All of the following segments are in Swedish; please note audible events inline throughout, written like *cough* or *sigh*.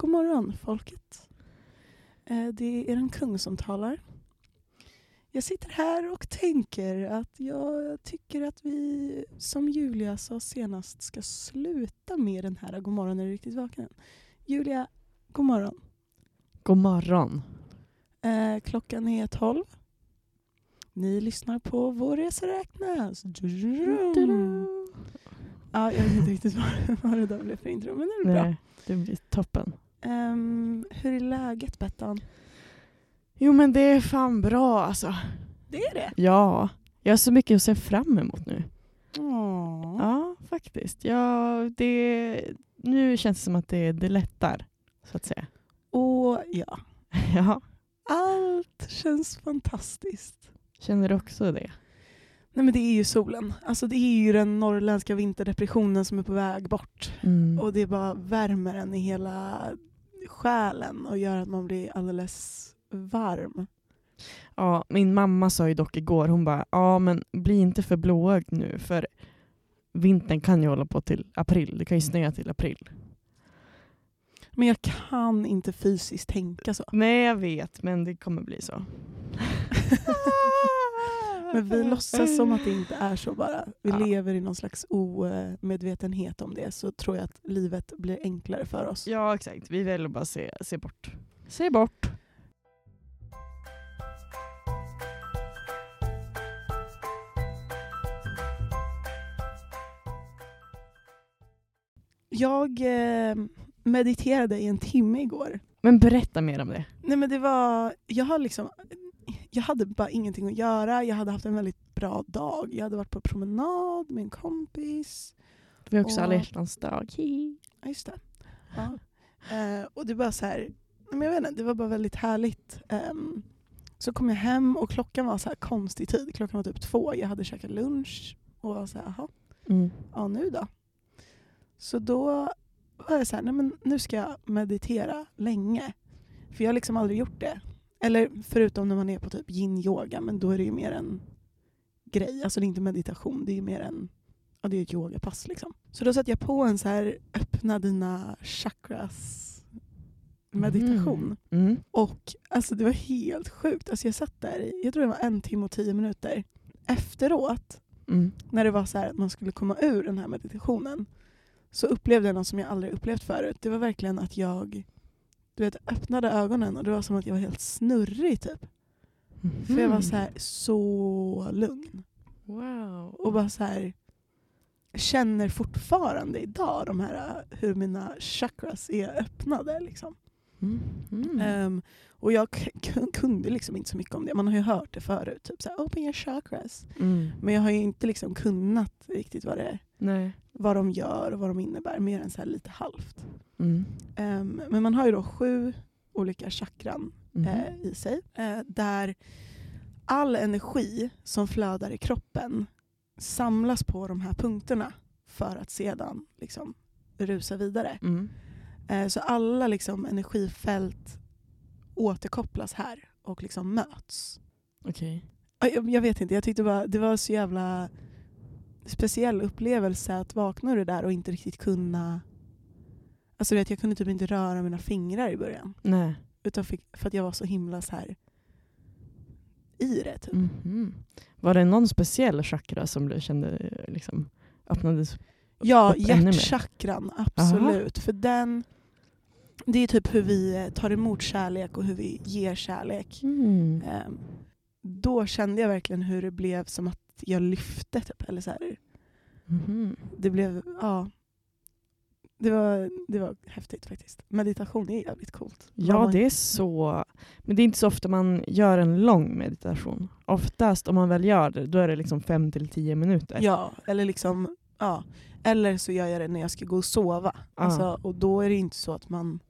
God morgon folket. Eh, Det är eran kung som talar. Jag sitter här och tänker att jag tycker att vi, som Julia sa senast, ska sluta med den här God morgon är du riktigt vaken. Julia, god morgon. God morgon. Eh, klockan är 12. Ni lyssnar på Vår resa räknas. Ja, jag vet inte riktigt vad, *laughs* vad det där blev för intro, men det är bra. Nej, det blir toppen. Ehm, hur är läget Bettan? Jo men det är fan bra alltså. Det är det? Ja, jag har så mycket att se fram emot nu. Åh. Ja, faktiskt. Ja, det, nu känns det som att det, det lättar, så att säga. Och ja, *laughs* Ja, allt känns fantastiskt. känner du också det? Nej men det är ju solen. Alltså det är ju den norrländska vinterdepressionen som är på väg bort. Mm. Och det bara värmer en i hela själen och gör att man blir alldeles varm. Ja, min mamma sa ju dock igår, hon bara, ja men bli inte för blåögd nu för vintern kan ju hålla på till april. Det kan ju snöa till april. Men jag kan inte fysiskt tänka så. Nej, jag vet, men det kommer bli så. *laughs* Men vi låtsas som att det inte är så bara. Vi Ja. lever i någon slags omedvetenhet om det så tror jag att livet blir enklare för oss. Ja, exakt. Vi väljer bara se, se bort. Se bort. Jag eh, mediterade i en timme igår. Men berätta mer om det. Nej men det var, jag har liksom, jag hade bara ingenting att göra. Jag hade haft en väldigt bra dag. Jag hade varit på promenad med en kompis. Vi har också Och- alla hjärtans dag. Ja, just det. Ja. Eh, och det var så här, men jag vet inte, det var bara väldigt härligt. Ehm, så kom jag hem och klockan var så här konstig tid. Klockan var typ två. Jag hade käkat lunch och var så här, jaha, Mm. ja nu då? Så då var jag så här, nej men nu ska jag meditera länge. För jag har liksom aldrig gjort det. Eller förutom när man är på typ yin-yoga, men då är det ju mer en grej. Alltså det är inte meditation, det är ju mer en ja, det är ett yogapass. Liksom. Så då satte jag på en så här öppna dina chakras meditation. Mm. Och alltså det var helt sjukt. Alltså jag satt där jag tror det var en timme och tio minuter. Efteråt Mm. när det var så här att man skulle komma ur den här meditationen så upplevde jag något som jag aldrig upplevt förut. Det var verkligen att jag du vet, öppnade ögonen och det var som att jag var helt snurrig typ. För jag var så här så lugn. Wow. Och bara så här känner fortfarande idag de här hur mina chakras är öppnade. Liksom. Mm. Mm. Ehm, och jag kunde liksom inte så mycket om det. Man har ju hört det förut. Typ så här, open your chakras. Mm. Men jag har ju inte liksom kunnat riktigt vad, det, Nej. vad de gör och vad de innebär. Mer än så här lite halvt. Mm. Ehm, men man har ju då sju olika chakran Mhm. eh, i sig. Eh, där all energi som flödar i kroppen samlas på de här punkterna för att sedan liksom rusa vidare. Mm. Eh, så alla liksom energifält återkopplas här och liksom möts. Okej. Ja, Jag, jag vet inte, jag tyckte bara det var så jävla speciell upplevelse att vakna ur det där och inte riktigt kunna... Alltså vet, jag kunde typ inte röra mina fingrar i början. Nej. Utan fick, för att jag var så himla så här i det. Typ. Mhm. Var det någon speciell chakra som du kände liksom öppnades? Ja, hjärtchakran, absolut. För den, det är typ hur vi eh, tar emot kärlek och hur vi ger kärlek. Mm. Ehm, då kände jag verkligen hur det blev som att jag lyfte. Typ, eller så. Mhm. Det blev, ja. Det var, det var häftigt faktiskt. Meditation är jävligt coolt. Ja, det är så. Men det är inte så ofta man gör en lång meditation. Oftast om man väl gör det, då är det liksom fem till tio minuter. Ja, eller liksom, ja. Eller så gör jag det när jag ska gå och sova. Ja. Alltså, och då är det inte så att man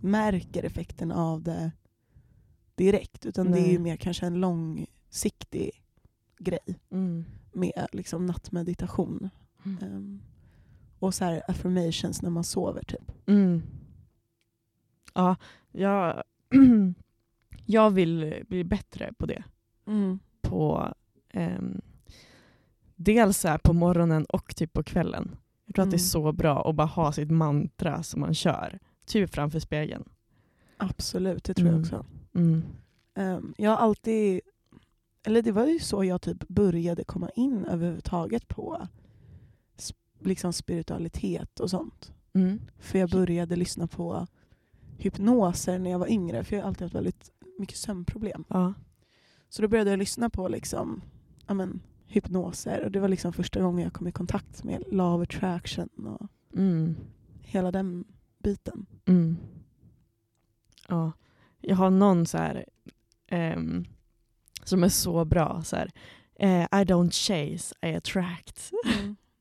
märker effekten av det direkt. Utan det är ju Nej. mer kanske en långsiktig grej Mm. med liksom nattmeditation. Mm. Ehm, och så här affirmations när man sover typ. Mm. Ja, jag, *clears throat* jag vill bli bättre på det. På ehm, dels så här på morgonen och typ på kvällen. Jag tror att det är Mm. så bra att bara ha sitt mantra som man kör. Typ framför spegeln. Absolut, det tror jag Mm. också. Mm. Ehm, jag har alltid, eller det var ju så jag typ började komma in överhuvudtaget på liksom spiritualitet och sånt. Mm. För jag började lyssna på hypnoser när jag var yngre, för jag har alltid haft väldigt mycket sömnproblem. Ja. Så då började jag lyssna på liksom, ja, men, hypnoser och det var liksom första gången jag kom i kontakt med law of attraction och Mm. hela den biten. Mm. Ja. Jag har någon så här ehm, som är så bra. Så här, eh, I don't chase, I attract.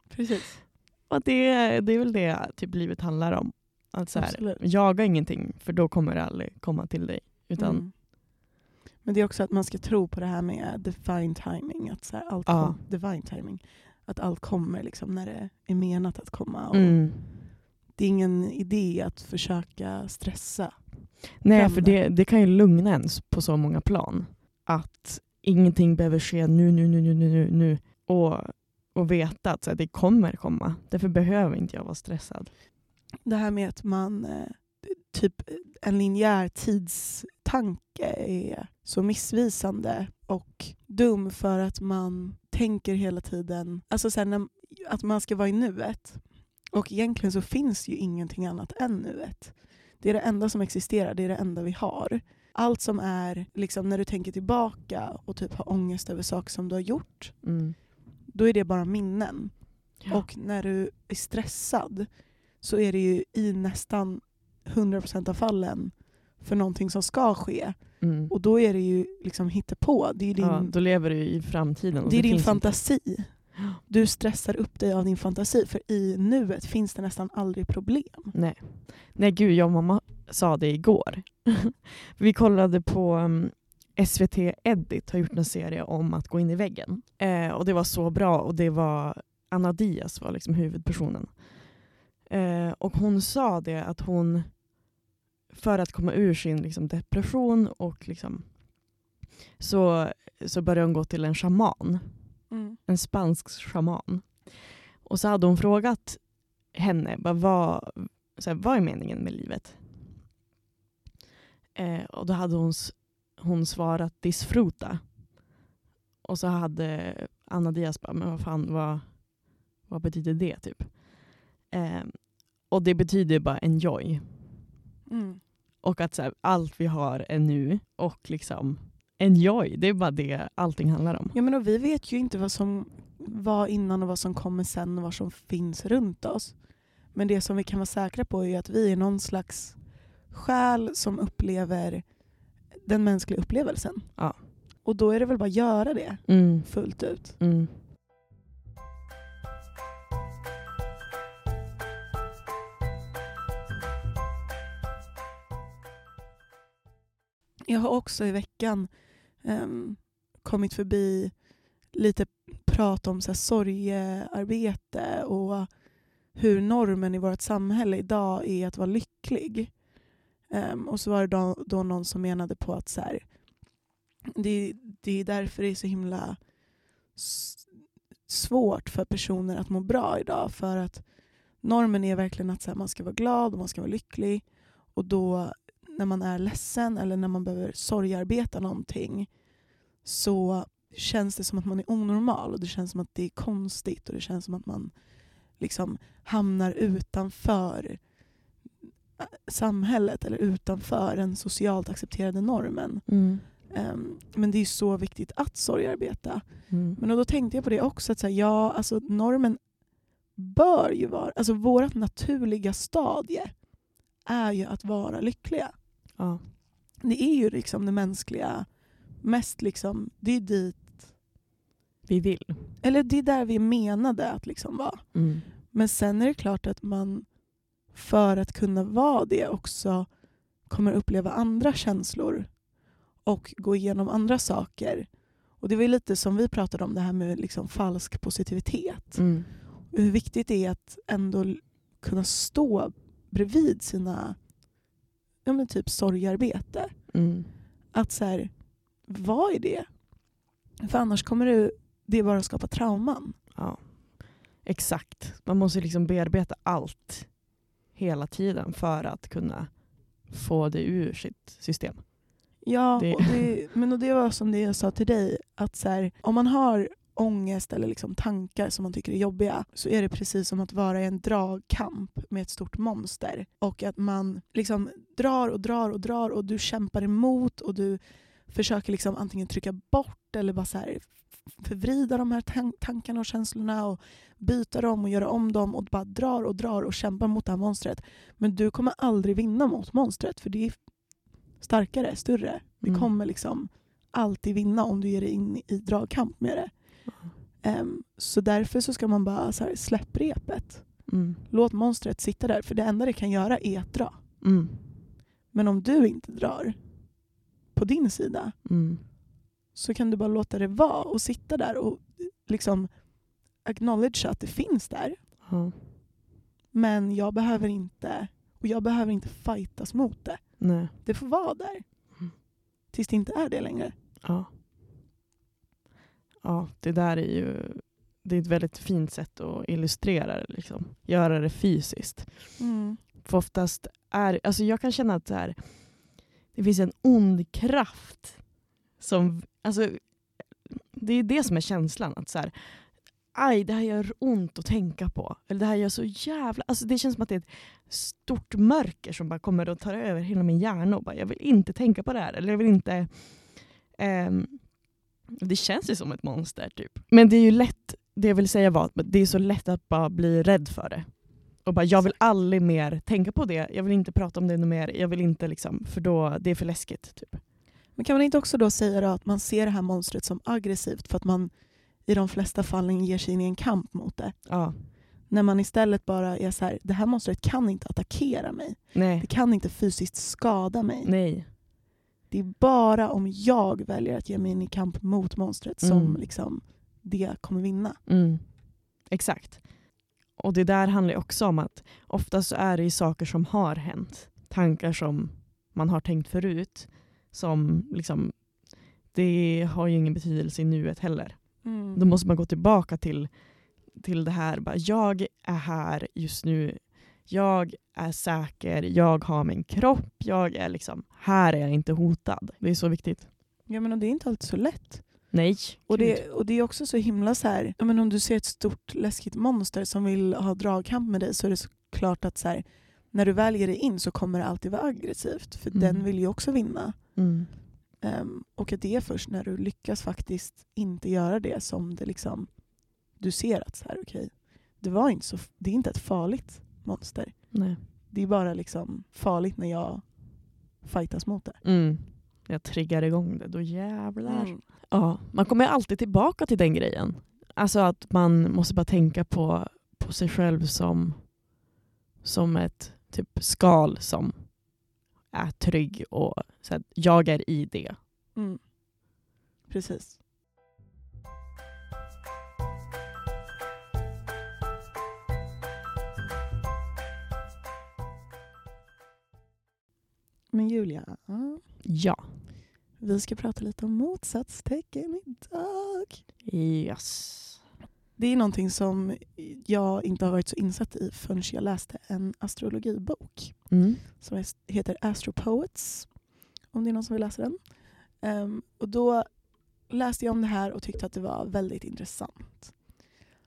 Precis. *laughs* Och det, det är väl det typ livet handlar om. Att så här, jaga ingenting för då kommer det aldrig komma till dig. Utan, Mm. Men det är också att man ska tro på det här med divine timing. Att, så här, allt Ja. kom, divine timing. att allt kommer liksom när det är menat att komma. Och mm. Det är ingen idé att försöka stressa. Nej, fram för det. det, kan ju lugna ens på så många plan. Att ingenting behöver ske nu, nu, nu, nu, nu, nu, nu. Och, och veta att så här, det kommer komma. Därför behöver inte jag vara stressad. Det här med att man, eh, typ en linjär tidstanke är så missvisande och dum för att man tänker hela tiden, alltså så här, när, att man ska vara i nuet. Och egentligen så finns ju ingenting annat än nuet. Det är det enda som existerar, det är det enda vi har. Allt som är, liksom när du tänker tillbaka och typ har ångest över saker som du har gjort, Mm. då är det bara minnen. Ja. Och när du är stressad så är det ju i nästan 100% av fallen för någonting som ska ske. Mm. Och då är det ju liksom hittepå. Det är din, Ja, då lever du i framtiden. det är din finns inte. Du stressar upp dig av din fantasi för i nuet finns det nästan aldrig problem. Nej. Nej, gud, jag och mamma sa det igår. *laughs* Vi kollade på mm, um, SVT Edit har gjort en serie om att gå in i väggen. Eh, och det var så bra och det var Anna Diaz var liksom huvudpersonen. Eh, och hon sa det att hon för att komma ur sin liksom, depression och liksom, så, så började hon gå till en shaman en spansk shaman. Och så hade hon frågat henne bara, vad, så här, vad är meningen med livet? Eh, och då hade hon, hon svarat disfruta. Och så hade Anna Diaz bara, men vad fan, vad, vad betyder det typ? Eh, och det betyder bara enjoy. Mm. Och att så här, allt vi har är nu och liksom enjoy, det är bara det allting handlar om. Ja, men och vi vet ju inte vad som var innan och vad som kommer sen och vad som finns runt oss. Men det som vi kan vara säkra på är att vi är någon slags själ som upplever den mänskliga upplevelsen. Ja. Och då är det väl bara att göra det Mm. fullt ut. Mm. Jag har också i veckan Ehm, kommit förbi lite prat om så här, sorgearbete och hur normen i vårt samhälle idag är att vara lycklig. Um, och så var det då, då någon som menade på att så här, det, det är därför det är så himla svårt för personer att må bra idag. För att normen är verkligen att så här, man ska vara glad och man ska vara lycklig. Och då när man är ledsen eller när man behöver sorgarbeta någonting så känns det som att man är onormal och det känns som att det är konstigt och det känns som att man liksom hamnar utanför äh, samhället eller utanför den socialt accepterade normen. Mm. Ehm, men det är så viktigt att sorgarbeta. Mm. Men då tänkte jag på det också, att så här, ja, alltså normen bör ju vara, alltså vårt naturliga stadie är ju att vara lyckliga. Ja. Det är ju liksom det mänskliga, mest liksom, det är dit, Vi vill. eller det är där vi menade att liksom vara. Mm. Men sen är det klart att man för att kunna vara det också kommer uppleva andra känslor och gå igenom andra saker. Och det var ju lite som vi pratade om det här med liksom falsk positivitet. Mm. Hur viktigt det är att ändå kunna stå bredvid sina ja, men typ sorgarbete. Mm. Att så här, vad är det? För annars kommer det, det bara skapa trauman. Ja. Exakt. Man måste liksom bearbeta allt hela tiden för att kunna få det ur sitt system. Ja, Det- Och det, men och det var som det jag sa till dig, att så här, om man har ångest eller liksom tankar som man tycker är jobbiga så är det precis som att vara i en dragkamp med ett stort monster. Och att man liksom drar och drar och drar och du kämpar emot och du försöker liksom antingen trycka bort eller bara så här förvrida de här tan- tankarna och känslorna och byta dem och göra om dem och bara drar och drar och kämpar mot det här monstret. Men du kommer aldrig vinna mot monstret för det är starkare, större. Det Mm. kommer liksom alltid vinna om du ger dig in i dragkamp med det. Ehm, så därför så ska man bara så här, släpp repet. Mm. Låt monstret sitta där, för det enda det kan göra är att dra. Mm. Men om du inte drar på din sida Mm. så kan du bara låta det vara och sitta där och liksom acknowledge att det finns där. Men jag behöver inte och jag behöver inte fightas mot det. Nej. Det får vara där. Mm. Tills det inte är det längre. Ja. Ja, det där är ju det är ett väldigt fint sätt att illustrera det. Liksom. Göra det fysiskt. För oftast är, alltså jag kan känna att här, det finns en ond kraft som, alltså det är det som är känslan. Att så här, aj det här gör ont att tänka på. Eller det här gör så jävla, alltså det känns som att det är ett stort mörker som bara kommer och tar över hela min hjärna och bara jag vill inte tänka på det här. Eller jag vill inte, ehm, det känns ju som ett monster typ. Men det är ju lätt, det jag vill säga var att det är så lätt att bara bli rädd för det. Och bara, jag vill aldrig mer tänka på det, jag vill inte prata om det mer, jag vill inte liksom, för då, det är för läskigt. Typ. Men kan man inte också då säga då att man ser det här monstret som aggressivt för att man i de flesta fallen ger sig in i en kamp mot det? Ja, När man istället bara är så här, det här monstret kan inte attackera mig. nej, Det kan inte fysiskt skada mig. nej. Det är bara om jag väljer att ge mig in i kamp mot monstret som Mm. liksom det kommer vinna. Mm. Exakt. Och det där handlar ju också om att oftast så är det ju saker som har hänt. Tankar som man har tänkt förut. Som liksom, det har ju ingen betydelse i nuet heller. Då måste man gå tillbaka till, till det här. Bara, jag är här just nu. Jag är säker. Jag har min kropp. Jag är liksom, här är jag inte hotad. Det är så viktigt. Ja, men och det är inte alltid så lätt. Nej. Och det, och det är också så himla så här, ja, men om du ser ett stort läskigt monster som vill ha dragkamp med dig så är det såklart att så här, när du väl ger dig in så kommer det alltid vara aggressivt. För Mm. den vill ju också vinna. Mm. Ehm, och att det är först när du lyckas faktiskt inte göra det som det liksom, du ser att så här, okej, det, var inte så, det är inte ett farligt monster. Nej. Det är bara liksom farligt när jag fightas mot det. Mm. Jag triggar igång det, då jävlar. Mm. Ja, man kommer alltid tillbaka till den grejen. Alltså att man måste bara tänka på, på sig själv som, som ett typ skal som är trygg och så att jag är i det. Mm. Precis. Men Julia, Ja. vi ska prata lite om motsatstecken idag. Yes. Det är någonting som jag inte har varit så insatt i förrän jag läste en astrologibok Mm. som heter Astropoets. Om det är någon som vill läsa den. Ehm, och då läste jag om det här och tyckte att det var väldigt intressant.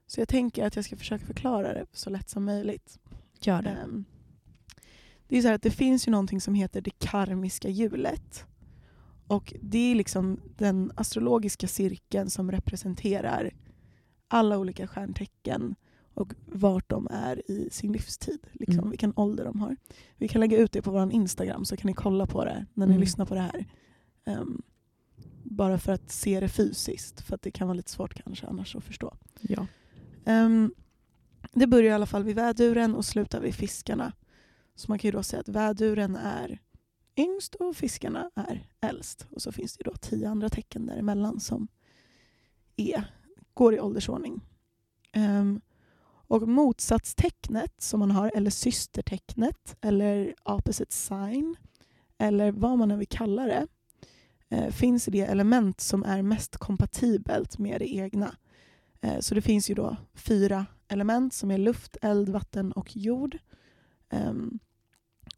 Så jag tänker att jag ska försöka förklara det så lätt som möjligt. Gör det. Ehm, det är så att det finns ju någonting som heter det karmiska hjulet. Och det är liksom den astrologiska cirkeln som representerar alla olika stjärntecken och vart de är i sin livstid. Liksom, Mm. Vilken ålder de har. Vi kan lägga ut det på vår Instagram så kan ni kolla på det när ni Mm. lyssnar på det här. Ehm, bara för att se det fysiskt, för att det kan vara lite svårt kanske annars att förstå. Ja. Ehm, det börjar i alla fall vid väduren och slutar vid fiskarna. Så man kan ju då säga att väduren är yngst och fiskarna är äldst. Och så finns det ju då tio andra tecken däremellan som är, går i åldersordning. Um, och motsatstecknet som man har, eller systertecknet, eller opposite sign, eller vad man än vill kalla det, eh, finns i det element som är mest kompatibelt med det egna. Eh, Så det finns ju då fyra element som är luft, eld, vatten och jord. Um,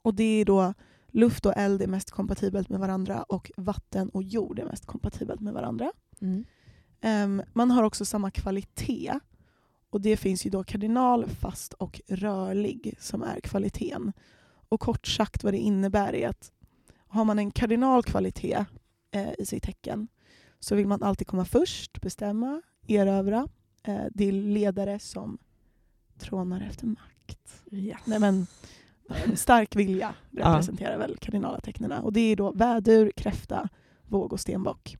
och det är då luft och eld är mest kompatibelt med varandra och vatten och jord är mest kompatibelt med varandra. Mm. Ehm, man har också samma kvalitet. Och Det finns ju då kardinal, fast och rörlig som är kvaliteten. Och Kort sagt vad det innebär är att har man en kardinal kvalitet eh, i sitt tecken så vill man alltid komma först, bestämma, erövra. Eh, det är ledare som trånar efter makt. Yes. Nej, men, en stark vilja representerar väl kardinala tecknena. Och det är då vädur, kräfta, våg och stenbock.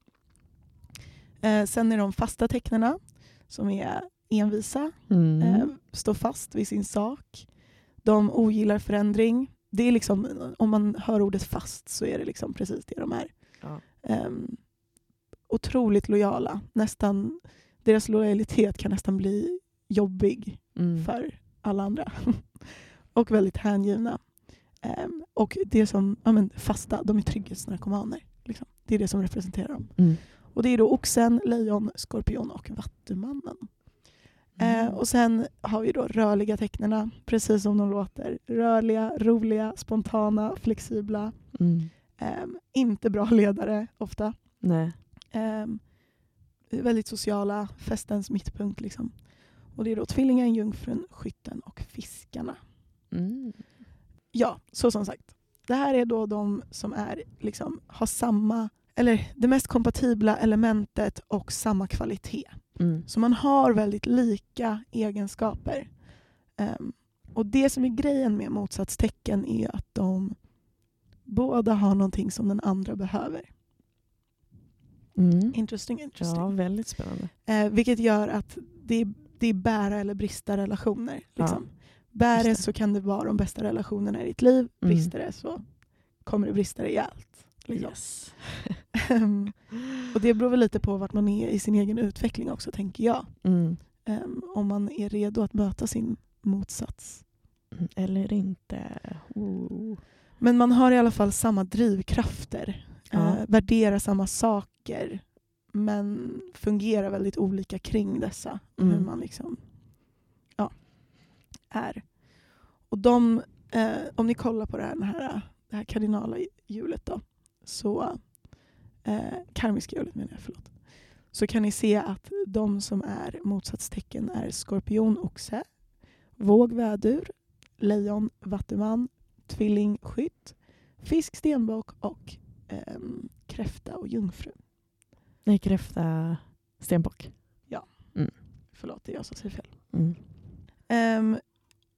Eh, sen är de fasta tecknena som är envisa, Mm. eh, står fast vid sin sak. De ogillar förändring. Det är liksom, om man hör ordet fast så är det liksom precis det de är. Ja. Ehm, otroligt lojala. Nästan, deras lojalitet kan nästan bli jobbig Mm. för alla andra. *laughs* och väldigt hängivna. Ehm, och det som, ja men fasta, de är trygghetsnarkomaner. Liksom. Det är det som representerar dem. Mm. Och det är då oxen, lejon, skorpion och vattumannen. Mm. Eh, och sen har vi då rörliga tecknena, precis som de låter. Rörliga, roliga, spontana, flexibla. Mm. Ehm, inte bra ledare ofta. Ehm, väldigt sociala, festens mittpunkt. Liksom. Och det är då tvillingen, jungfrun, skytten och fiskarna. Mm. Ja, så som sagt. Det här är då de som är, liksom, har samma, eller det mest kompatibla elementet och samma kvalitet. Mm. Så man har väldigt lika egenskaper. Ehm, och det som är grejen med motsatstecken är att de båda har någonting som den andra behöver. Mm. Interesting, interesting. Ja, väldigt spännande. Eh, vilket gör att det är, det är bära eller brista relationer. Liksom. Bär det så kan det vara de bästa relationerna i ditt liv. Mm. Brister det så kommer det brista rejält. Liksom. Yes. Ehm, och det beror väl lite på vart man är i sin egen utveckling också, tänker jag. Mm. Ehm, om man är redo att möta sin motsats. Mm, Eller inte. Oh. Men man har i alla fall samma drivkrafter. Ja. Eh, värderar samma saker. Men fungerar väldigt olika kring dessa. Mm. Hur man liksom ja, är. Och de, eh, om ni kollar på det här, det här, det här kardinala hjulet då. Så, eh, karmiska hjulet menar jag, förlåt. Så kan ni se att de som är motsatstecken är skorpion, oxe, våg, vädur, lejon, vattuman, tvilling, skytt, fisk, stenbock och ehm, kräfta och jungfru. Nej, kräfta, stenbock. Förlåt, det är jag som säger fel. Mm. Ehm,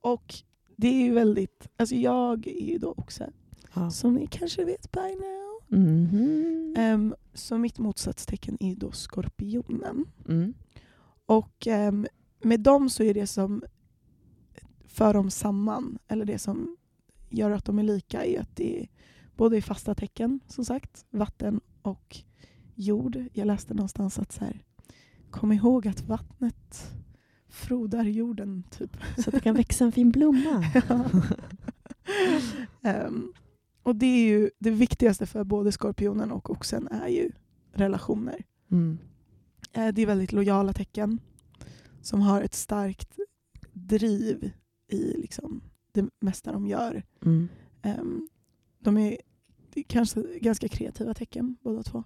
och det är ju väldigt, alltså jag är ju då också, Ja. som ni kanske vet by now. Mhm. Ehm, så mitt motsatstecken är då skorpionen. Mm. Och ehm, med dem så är det som för dem samman, eller det som gör att de är lika, är att det är både är fasta tecken, som sagt, vatten och jord. Jag läste någonstans att så här, kom ihåg att vattnet frodar jorden, typ. Så att det kan växa en fin blomma. *laughs* Ehm, och det är ju det viktigaste för både skorpionen och oxen är ju relationer. Mm. Eh, Det är väldigt lojala tecken som har ett starkt driv i liksom det mesta de gör. Mm. Ehm, De är kanske ganska kreativa tecken båda två.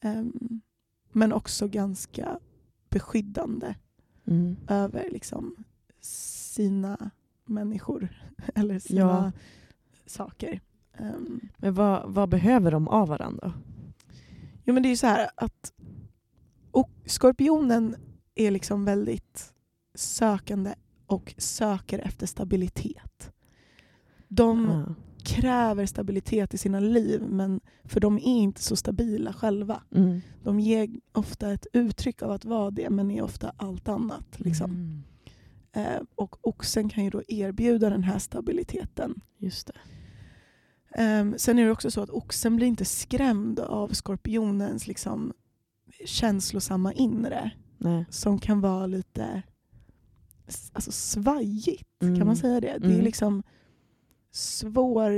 Ehm, Men också ganska beskyddande Mm. över liksom sina människor *laughs* eller sina Ja. saker. Ehm, Men vad, vad behöver de av varandra? Jo men det är ju så här att och skorpionen är liksom väldigt sökande och söker efter stabilitet. De Ja. Kräver stabilitet i sina liv men för de är inte så stabila själva. Mm. De ger ofta ett uttryck av att vara det men är ofta allt annat. Liksom. Mm. Eh, och oxen kan ju då erbjuda den här stabiliteten. Just. Ehm, sen är det också så att oxen blir inte skrämd av skorpionens liksom, känslosamma inre Nej. som kan vara lite alltså, svajigt. Mm. Kan man säga det? Det är Mm. liksom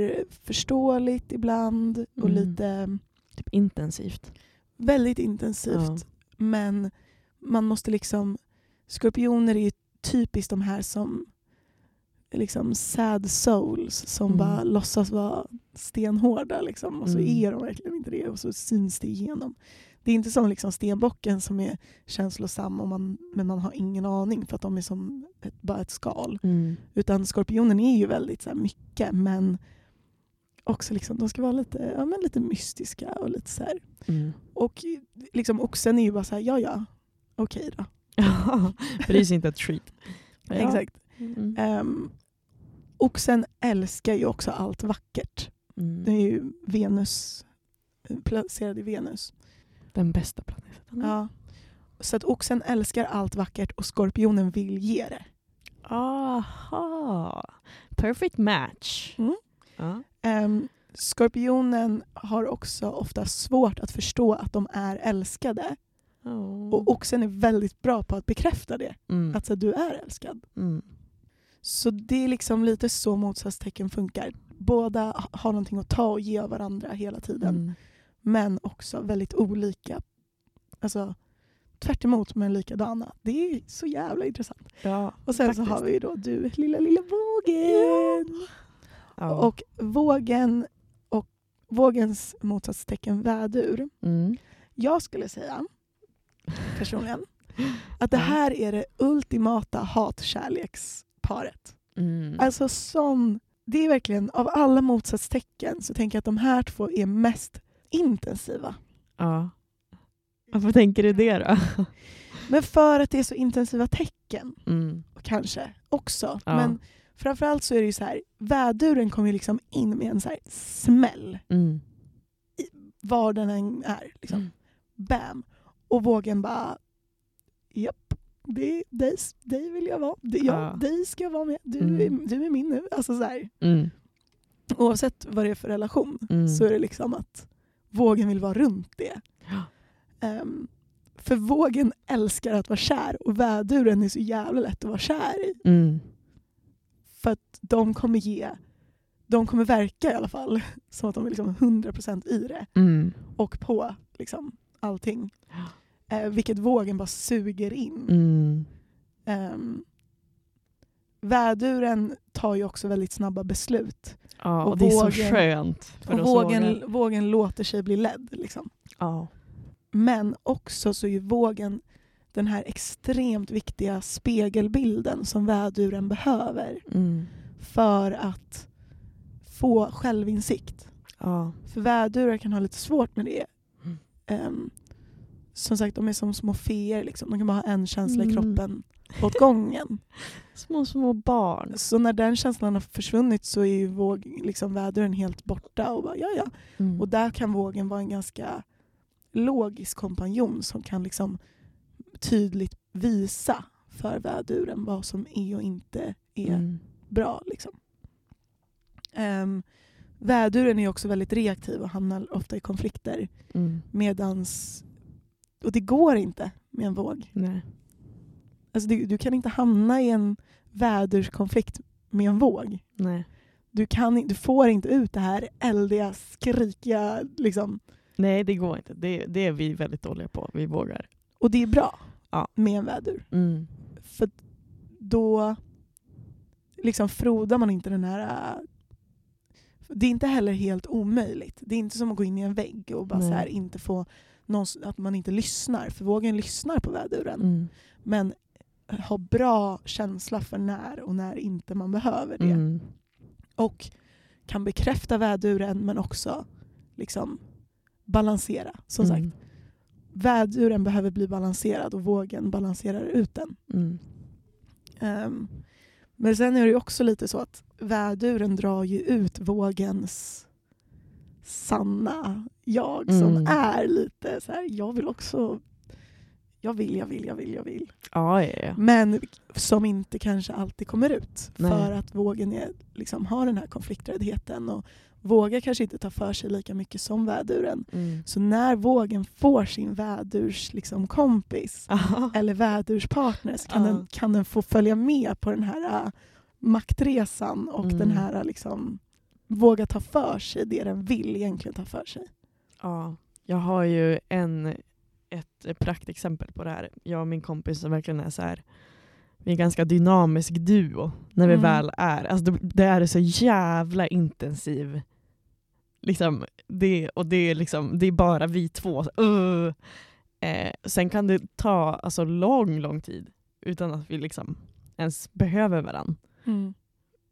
svårförståeligt ibland och Mm. lite Typ intensivt. väldigt intensivt. Ja. Men man måste liksom... Skorpioner är ju typiskt de här som liksom sad souls som Mm. bara låtsas vara stenhårda liksom, och så Mm. är de verkligen inte det och så syns det igenom. Det är inte som liksom stenbocken som är känslosam och man, men man har ingen aning för att de är som ett, bara ett skal. Mm. Utan skorpionen är ju väldigt så här, mycket men också liksom, de ska vara lite, ja, men lite mystiska och lite så. Mm. Och liksom oxen är ju bara så här, ja ja, okej då. *laughs* Bryr sig inte ett skit. *laughs* Ja. Exakt. Mm. Ehm, oxen älskar ju också allt vackert. Mm. Det är ju Venus, placerad i Venus. Den bästa planeten. Ja. Så att oxen älskar allt vackert och skorpionen vill ge det. Aha. Perfect match. Mm. Ja. Ehm, skorpionen har också ofta svårt att förstå att de är älskade. Oh. Och oxen är väldigt bra på att bekräfta det. mm. Att så, du är älskad. Mm. Så det är liksom lite så motsatstecken funkar. Båda ha- har någonting att ta och ge av varandra hela tiden. Men också väldigt olika. Alltså tvärt emot men likadana. Det är så jävla intressant. Ja, Och sen faktiskt. så har vi då du, lilla lilla vågen. Ja. Och vågen och vågens motsatstecken vädur. mm. Jag skulle säga personligen *laughs* att det här är det ultimata hatkärleksparet. Mm. Alltså sån, det är verkligen av alla motsatstecken så tänker jag att de här två är mest intensiva. ja. Varför tänker du det då? *laughs* Men för att det är så intensiva tecken Mm. kanske också. Ja. Men framförallt så är det ju så här, väduren kommer liksom in med en så här smäll Mm. var den än är. Liksom. Mm. Bam! Och vågen bara, japp, det är dig, dig vill jag vara. Det, ja, Ja. Dig ska jag vara med. Du, Mm. är, du är min nu. Alltså så här, Mm. oavsett vad det är för relation Mm. så är det liksom att vågen vill vara runt det. Ja. Ehm, för vågen älskar att vara kär och väduren är så jävla lätt att vara kär i. Mm. För att de kommer ge, de kommer verka i alla fall *laughs* som att de är liksom 100% i det Mm. och på liksom allting. Ja. Eh, vilket vågen bara suger in. Mm. Ehm, väduren tar ju också väldigt snabba beslut. Ja, och, Och det är så vågen- skönt för Och vågen, vågen låter sig bli ledd. Liksom. Ja. Men också så är vågen den här extremt viktiga spegelbilden som väduren behöver Mm. för att få självinsikt. Ja. För vädurar kan ha lite svårt med det. Mm. Ehm, som sagt, de är som små feer. Liksom. De kan bara ha en känsla i Mm. kroppen åt gången. Små, små barn. Så när den känslan har försvunnit så är ju våg, liksom, väduren helt borta. Och, bara, ja, ja. Mm. och där kan vågen vara en ganska logisk kompanjon som kan liksom tydligt visa för väduren vad som är och inte är Mm. bra. Liksom. Um, väduren är också väldigt reaktiv och hamnar ofta i konflikter. Mm. Medans, och det går inte med en våg. Nej. Alltså du, du kan inte hamna i en väderskonflikt med en våg. Nej. Du, kan, du får inte ut det här eldiga, skrikiga. Liksom. Nej, det går inte. Det, det är vi väldigt dåliga på. Vi vågar. Och det är bra Ja. med en vädur. Mm. För då liksom frodar man inte den här... Det är inte heller helt omöjligt. Det är inte som att gå in i en vägg och bara Nej. så här inte få någon, att man inte lyssnar. För vågen lyssnar på väduren. Mm. Men har bra känsla för när och när inte man behöver det. Mm. Och kan bekräfta väduren men också liksom balansera. Som sagt, Mm. väduren behöver bli balanserad och vågen balanserar ut den. Mm. Ehm, men sen är det också lite så att väduren drar ju ut vågens sanna jag som Mm. är lite så här, jag vill också, jag vill, jag vill, jag vill, jag vill. Ja, ja, ja. Men som inte kanske alltid kommer ut Nej. för att vågen är, liksom, har den här konflikträddheten och vågar kanske inte ta för sig lika mycket som väduren. Mm. Så när vågen får sin vädurs liksom, kompis Aha. eller vädurspartner så kan, Ja. den, kan den få följa med på den här äh, maktresan och Mm. den här äh, liksom, våga ta för sig det den vill egentligen ta för sig. Ja, jag har ju en, ett praktexempel på det här. Jag och min kompis som verkligen är så här. vi är en ganska dynamisk duo när vi Mm. väl är. Alltså det, är så jävla intensiv. Liksom, det, och det är, liksom, det är bara vi två. Uh. Eh, sen kan det ta alltså, lång, lång tid utan att vi liksom ens behöver varandra. Mm.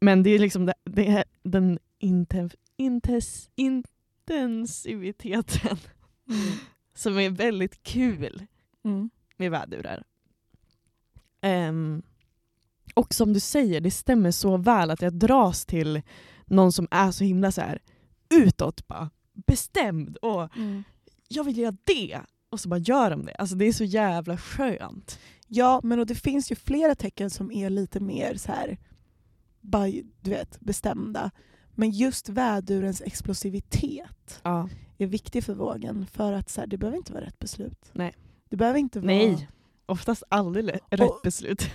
Men det är liksom det, det är den intenf, intes, intensiviteten Mm. Som är väldigt kul Mm. med vädurar. Ehm, och som du säger, det stämmer så väl att jag dras till någon som är så himla så här utåt, bara bestämd och Mm. jag vill göra det. Och så bara gör de det. Alltså det är så jävla skönt. Ja, men och det finns ju flera tecken som är lite mer så här, bara, du vet, bestämda. Men just vädurens explosivitet Ja. Är viktig för vågen för att så här, det behöver inte vara rätt beslut. Nej. Det behöver inte vara... Nej, oftast aldrig rätt Och- beslut. *laughs* *laughs*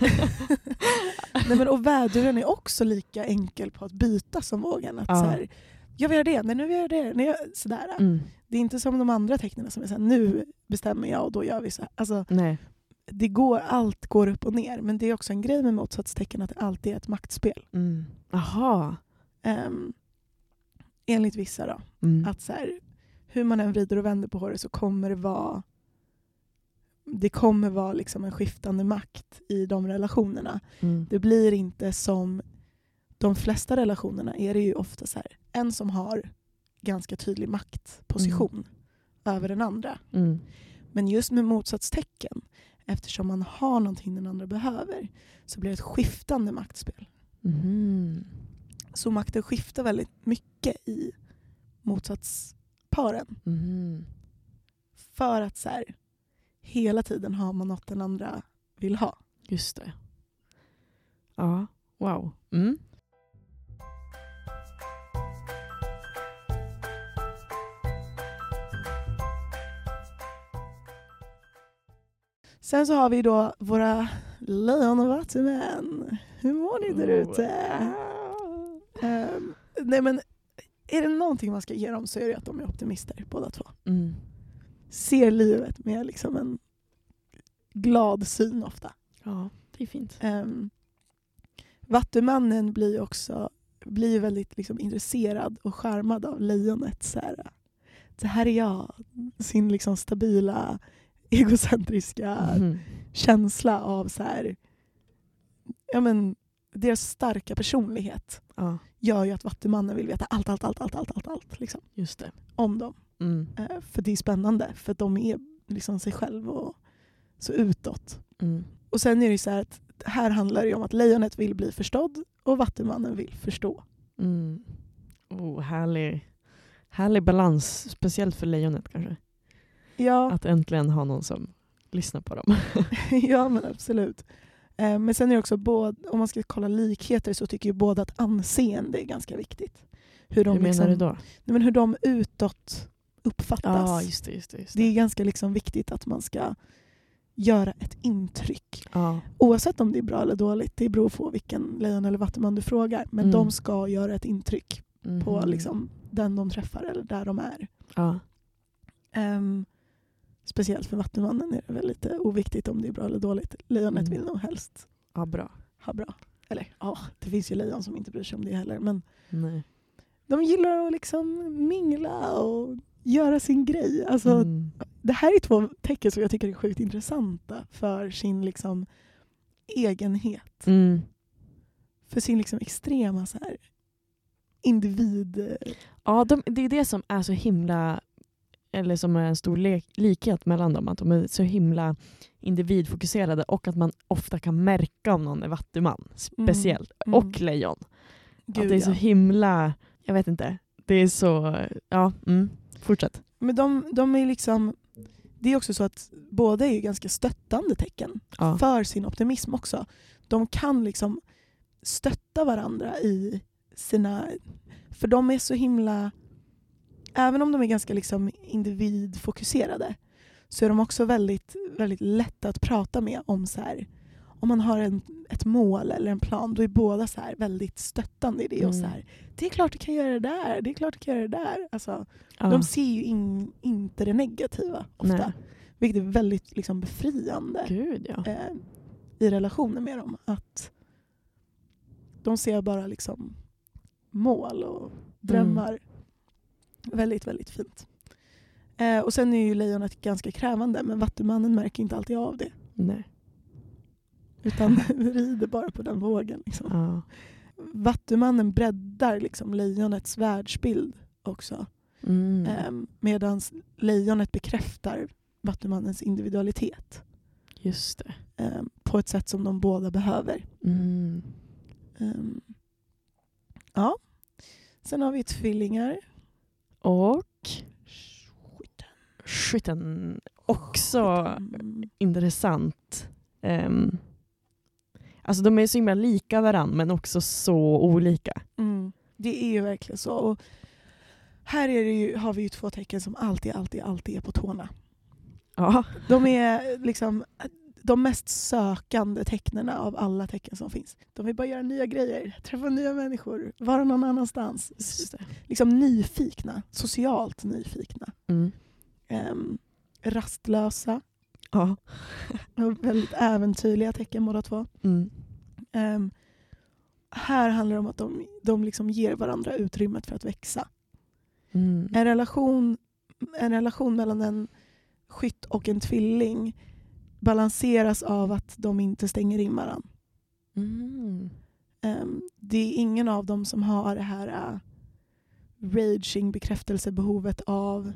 Nej, men, och väduren är också lika enkel på att byta som vågen. Att Ja. så här, jag vill göra det, nej nu vill jag göra det. Nej, jag, sådär. Mm. Det är inte som de andra tecknen som är såhär, nu bestämmer jag och då gör vi så här. Alltså, Nej. det går, allt går upp och ner. Men det är också en grej med motsatstecken att det alltid är ett maktspel. Mm. Aha. Um, enligt vissa då. Mm. Att så här, hur man än vrider och vänder på det så kommer det vara det kommer vara liksom en skiftande makt i de relationerna. Mm. Det blir inte som de flesta relationerna är det ju ofta så här, en som har ganska tydlig maktposition över den andra. Mm. Men just med motsatstecken, eftersom man har någonting den andra behöver, så blir det ett skiftande maktspel. Mhm. Så makten skiftar väldigt mycket i motsatsparen. Mhm. För att så här, hela tiden har man något den andra vill ha. Just det. Ja, wow. Mm. Sen så har vi då våra lejon och vattumän. Hur mår ni där ute? Ehm, nej men, är det någonting man ska ge dem så är det att de är optimister båda två. Mm. Ser livet med liksom en glad syn ofta. Ja, det är fint. Um, Vattumannen blir också blir väldigt liksom, intresserad och charmad av lejonet. Så här, det här är jag. Sin liksom, stabila, *laughs* egocentriska Mhm. känsla av så här, ja, men, deras starka personlighet Ja, gör ju att Vattumannen vill veta allt, allt, allt, allt, allt, allt, allt liksom, just det. om dem. Mm. Eh, för det är spännande, för de är liksom sig själv och så utåt. Mm. Och sen är det så här att här handlar det om att lejonet vill bli förstådd och Vattumannen vill förstå. Mm. Oh, härlig, härlig balans, speciellt för lejonet kanske. Ja, Att äntligen ha någon som lyssnar på dem. *laughs* ja men absolut. Eh, Men sen är det också, både, om man ska kolla likheter så tycker ju båda att anseende är ganska viktigt. Hur de, Hur menar liksom, du då? Nej, men hur de utåt uppfattas. Ja, just det. Just det, just Det det. är ganska liksom viktigt att man ska göra ett intryck. Ja. Oavsett om det är bra eller dåligt, det beror på vilken lejon eller vattuman du frågar. Men Mm. de ska göra ett intryck på Mhm. liksom, den de träffar eller där de är. Ja. Ehm, speciellt för vattumannen är det väl lite oviktigt om det är bra eller dåligt. Lejonet Mm. vill nog helst ja, bra. ha bra. Eller ja, det finns ju lejon som inte bryr sig om det heller. Men Nej. de gillar att liksom mingla och göra sin grej. Alltså, Mm. Det här är två tecken som jag tycker är sjukt intressanta för sin liksom egenhet. Mm. För sin liksom extrema så här, individ... Ja, de, det är det som är så himla, eller som är en stor likhet mellan dem, att de är så himla individfokuserade och att man ofta kan märka om någon är vattuman, speciellt, Mm. och lejon. Gud, att det är så himla, jag vet inte, det är så, ja, mm. fortsätt. Men de, de är liksom... Det är också så att båda är ju ganska stöttande tecken Ja. för sin optimism också. De kan liksom stötta varandra i sina... För de är så himla... Även om de är ganska liksom individfokuserade så är de också väldigt, väldigt lätta att prata med om så här, om man har en, ett mål eller en plan, då är båda så här väldigt stöttande i det. Och så Mm. här, det är klart du kan göra det där, det är klart du kan göra det där. Alltså, Ja. De ser ju in, inte det negativa ofta. Nej. Vilket är väldigt liksom, befriande Gud ja. eh, i relationer med dem. Att de ser bara liksom mål och drömmar. Väldigt, väldigt fint. Eh, och sen är ju lejonet ganska krävande men vattumannen märker inte alltid av det. Nej. Utan *laughs* rider bara på den vågen. Liksom. Ja. Vattumannen breddar liksom lejonets världsbild också. Mm. Eh, Medan lejonet bekräftar vattumannens individualitet. Just det. eh, på ett sätt som de båda behöver. Mm. Ehm, ja. Sen har vi tvillingar. Och skytten. Också Mm. intressant. Um, alltså de är så himla lika varandra men också så olika. Mm. Det är ju verkligen så. Och här ju, har vi ju två tecken som alltid, alltid, alltid är på tårna. Ja. De är liksom de mest sökande tecknen av alla tecken som finns. De vill bara göra nya grejer, träffa nya människor, vara någon annanstans. Liksom nyfikna, socialt nyfikna. Mm. Ehm, rastlösa, Ja. väldigt äventyrliga tecken båda två. Mm. Ehm, här handlar det om att de, de liksom ger varandra utrymmet för att växa. Mm. En relation, en relation mellan en skytt och en tvilling balanseras av att de inte stänger in varandra. Mm. Ehm, det är ingen av dem som har det här uh, raging bekräftelsebehovet av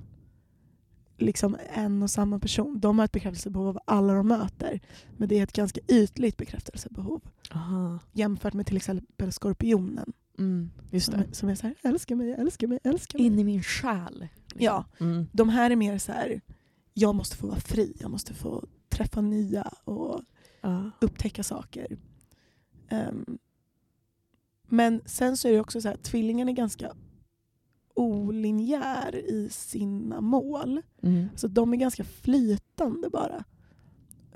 liksom en och samma person. De har ett bekräftelsebehov av alla de möter. Men det är ett ganska ytligt bekräftelsebehov Aha. jämfört med till exempel skorpionen. Mm. Just Som, som är så här, älska mig, älska mig, älska mig. In i min själ. Ja, Mm. de här är mer så här, jag måste få vara fri, jag måste få träffa nya och Ja. upptäcka saker. Ehm, men sen så är det också så här, tvillingen är ganska olinjär i sina mål. Mm. Så de är ganska flytande bara.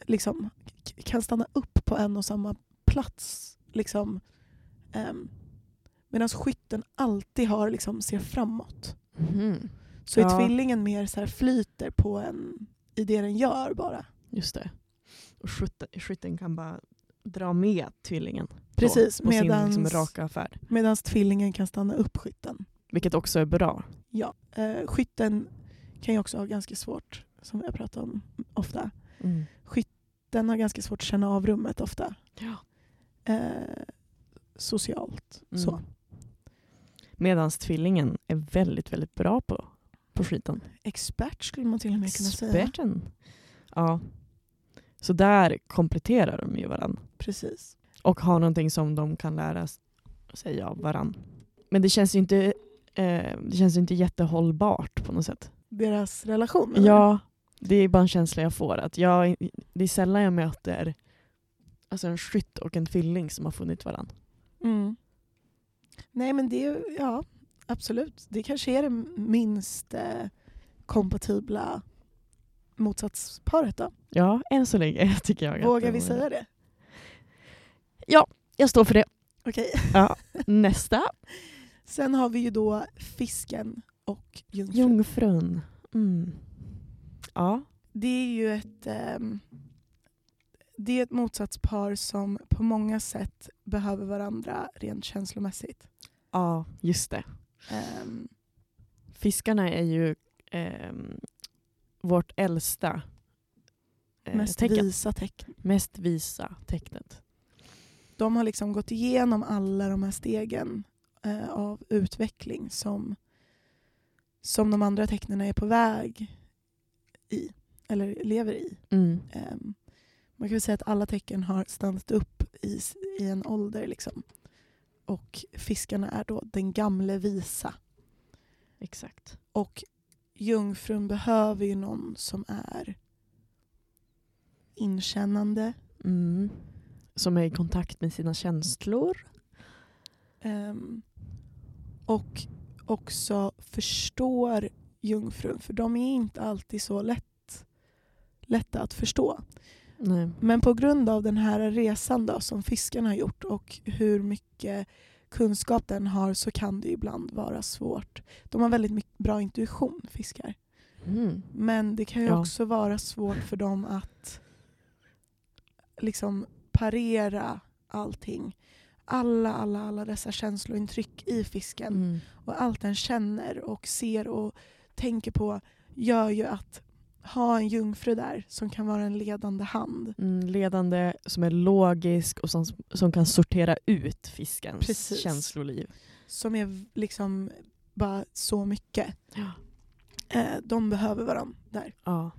Liksom, kan stanna upp på en och samma plats. Liksom. Um, Medan skytten alltid har, liksom, ser framåt. Mhm. Så är Ja. tvillingen mer så här, flyter på en i det den gör bara. Just det. Och skytten, skytten kan bara dra med tvillingen på- Precis, på, sin medans- liksom, raka färd. Medan tvillingen kan stanna upp skytten. Vilket också är bra. Ja. Eh, skytten kan ju också ha ganska svårt, som vi har pratat om ofta. Mm. Den har ganska svårt att känna av rummet ofta. Ja. Eh, socialt. Mm. Så. Medan tvillingen är väldigt, väldigt bra på, på skiten. Expert skulle man till och med kunna säga. Experten. Ja. Så där kompletterar de ju varandra. Precis. Och har någonting som de kan lära sig av varandra. Men det känns ju inte, eh, det känns inte jättehållbart på något sätt. Deras relation. eller? Ja, det är bara en känsla jag får. Att jag, det är sällan jag möter alltså en skytt och en tvilling som har funnit varandra. Mm. Nej men det ja absolut. Det kanske är det minst eh, kompatibla motsatsparet då. Ja, än så länge *laughs* tycker jag. Vågar vi säga det? Jag står för det. Okej. *laughs* Ja. Nästa. Sen har vi ju då fisken och jungfrun. Jungfrun. Mm. Ja. Det är ju ett, ehm, det är ett motsatspar som på många sätt behöver varandra rent känslomässigt. ja, just det. Ehm, Fiskarna är ju ehm, vårt äldsta eh, mest tecken. visa tecken. Mest visa tecknet. De har liksom gått igenom alla de här stegen eh, av utveckling som, som de andra tecknen är på väg i, eller lever i. Mm. Ehm, man kan säga att alla tecken har stannat upp i, i en ålder. Liksom. Och fiskarna är då den gamle visa. Exakt. Och jungfrun behöver ju någon som är inkännande. Mm. Som är i kontakt med sina känslor. ehm, och också förstår jungfrun. För de är inte alltid så lätt, lätta att förstå. Nej. Men på grund av den här resan då, som fiskarna har gjort och hur mycket kunskap den har så kan det ibland vara svårt. De har väldigt mycket bra intuition, fiskar. Mm. Men det kan ju Ja. också vara svårt för dem att liksom parera allting. Alla, alla, alla dessa känslointryck i fisken Mm. och allt den känner och ser och tänker på gör ju att ha en jungfru där som kan vara en ledande hand. Mm, ledande, som är logisk och som, som kan sortera ut fiskens Precis. känsloliv. Som är liksom bara så mycket. Ja. Eh, de behöver varandra där. Ja.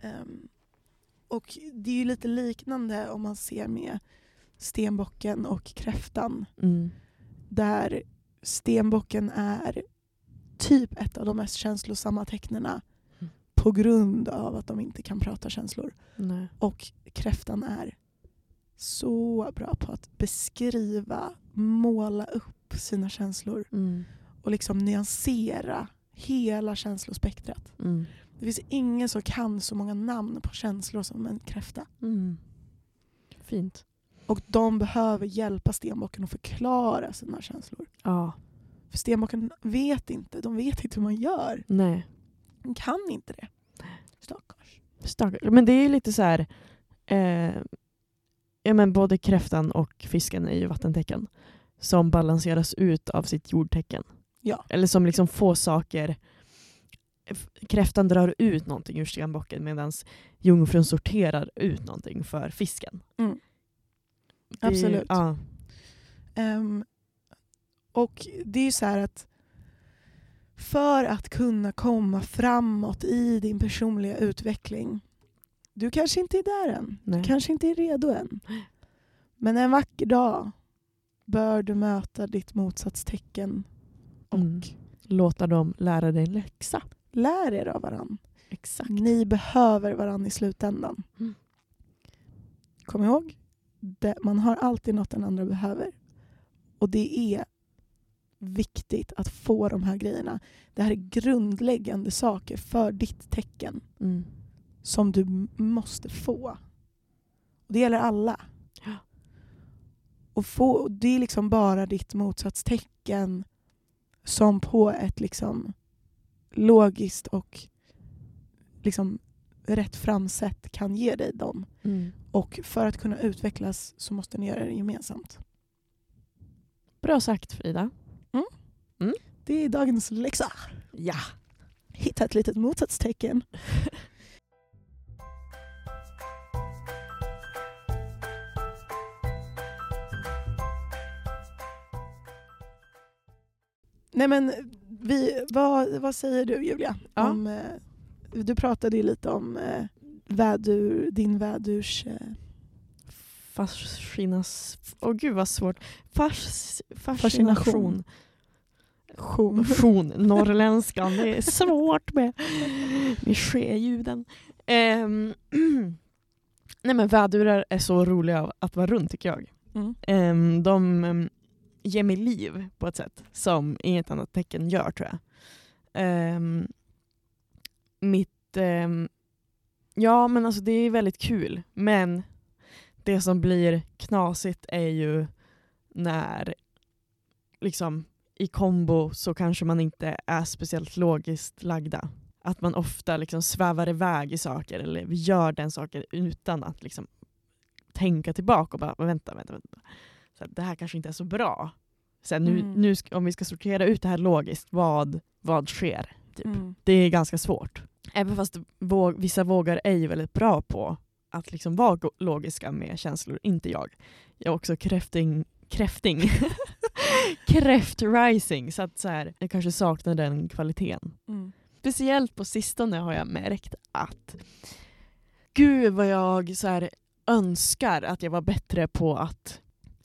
Ehm, och det är ju lite liknande om man ser med stenbocken och kräftan. Mm. Där stenbocken är typ ett av de mest känslosamma tecknena. På grund av att de inte kan prata känslor. Nej. Och kräftan är så bra på att beskriva, måla upp sina känslor Mm. och liksom nyansera hela känslospektrat. Mm. Det finns ingen som kan så många namn på känslor som en kräfta. Mm. Fint. Och de behöver hjälpa stenbocken att förklara sina känslor. Ja. För stenbocken vet inte, de vet inte hur man gör. Nej. De kan inte det. Stackars. Stackars. Men det är lite så här. Eh, ja, men både kräftan och fisken är ju vattentecken. Som balanseras ut av sitt jordtecken. Ja. Eller som liksom får saker. Kräftan drar ut någonting ur stenbocken medan jungfrun sorterar ut någonting för fisken. Mm. Det Absolut. Ja. Ehm, och det är ju så här att för att kunna komma framåt i din personliga utveckling. Du kanske inte är där än. Nej. Du kanske inte är redo än. Men en vacker dag bör du möta ditt motsatstecken och Mm. Låta dem lära dig en läxa. lär er av varandra. Exakt. Ni behöver varandra i slutändan. Mm. Kom ihåg, man har alltid något den andra behöver. Och det är viktigt att få de här grejerna. Det här är grundläggande saker för ditt tecken Mm. som du måste få. Och det gäller alla. Ja. Och få, det är liksom bara ditt motsatstecken som på ett liksom logiskt och liksom rätt fram sätt kan ge dig dem. Mm. Och för att kunna utvecklas så måste ni göra det gemensamt. Bra sagt Frida. Det är dagens läxa. Ja. Hitta ett litet motsatstecken. Nej men, vi, vad, vad säger du Julia? Ja. Om, eh, du pratade ju lite om eh, vädur, din vädurs... Fascinas... Åh gud vad svårt. Fas... Fascination. Fascination. tion. Fascination. Norrländskan. Det är svårt med, med ske-ljuden. Ehm, *clears throat* nej men vädurar är så roliga att vara runt tycker jag. Mm. Ehm, de um, ger mig liv på ett sätt som inget annat tecken gör tror jag. Ehm, mitt... ja men alltså det är väldigt kul men det som blir knasigt är ju när liksom i kombo så kanske man inte är speciellt logiskt lagda. Att man ofta liksom svävar iväg i saker eller gör den saken utan att liksom tänka tillbaka och bara vänta, vänta, vänta. Så det här kanske inte är så bra. Så här, nu, Mm. nu om vi ska sortera ut det här logiskt, vad, vad sker? Typ. Mm. Det är ganska svårt. Även fast våg, vissa vågar är ju väldigt bra på att liksom vara logiska med känslor, inte jag. Jag är också kräfting, kräfting. *laughs* kräftrising, så att så här, jag kanske saknar den kvaliteten. Mm. Speciellt på sistone har jag märkt att gud vad jag så här, önskar att jag var bättre på att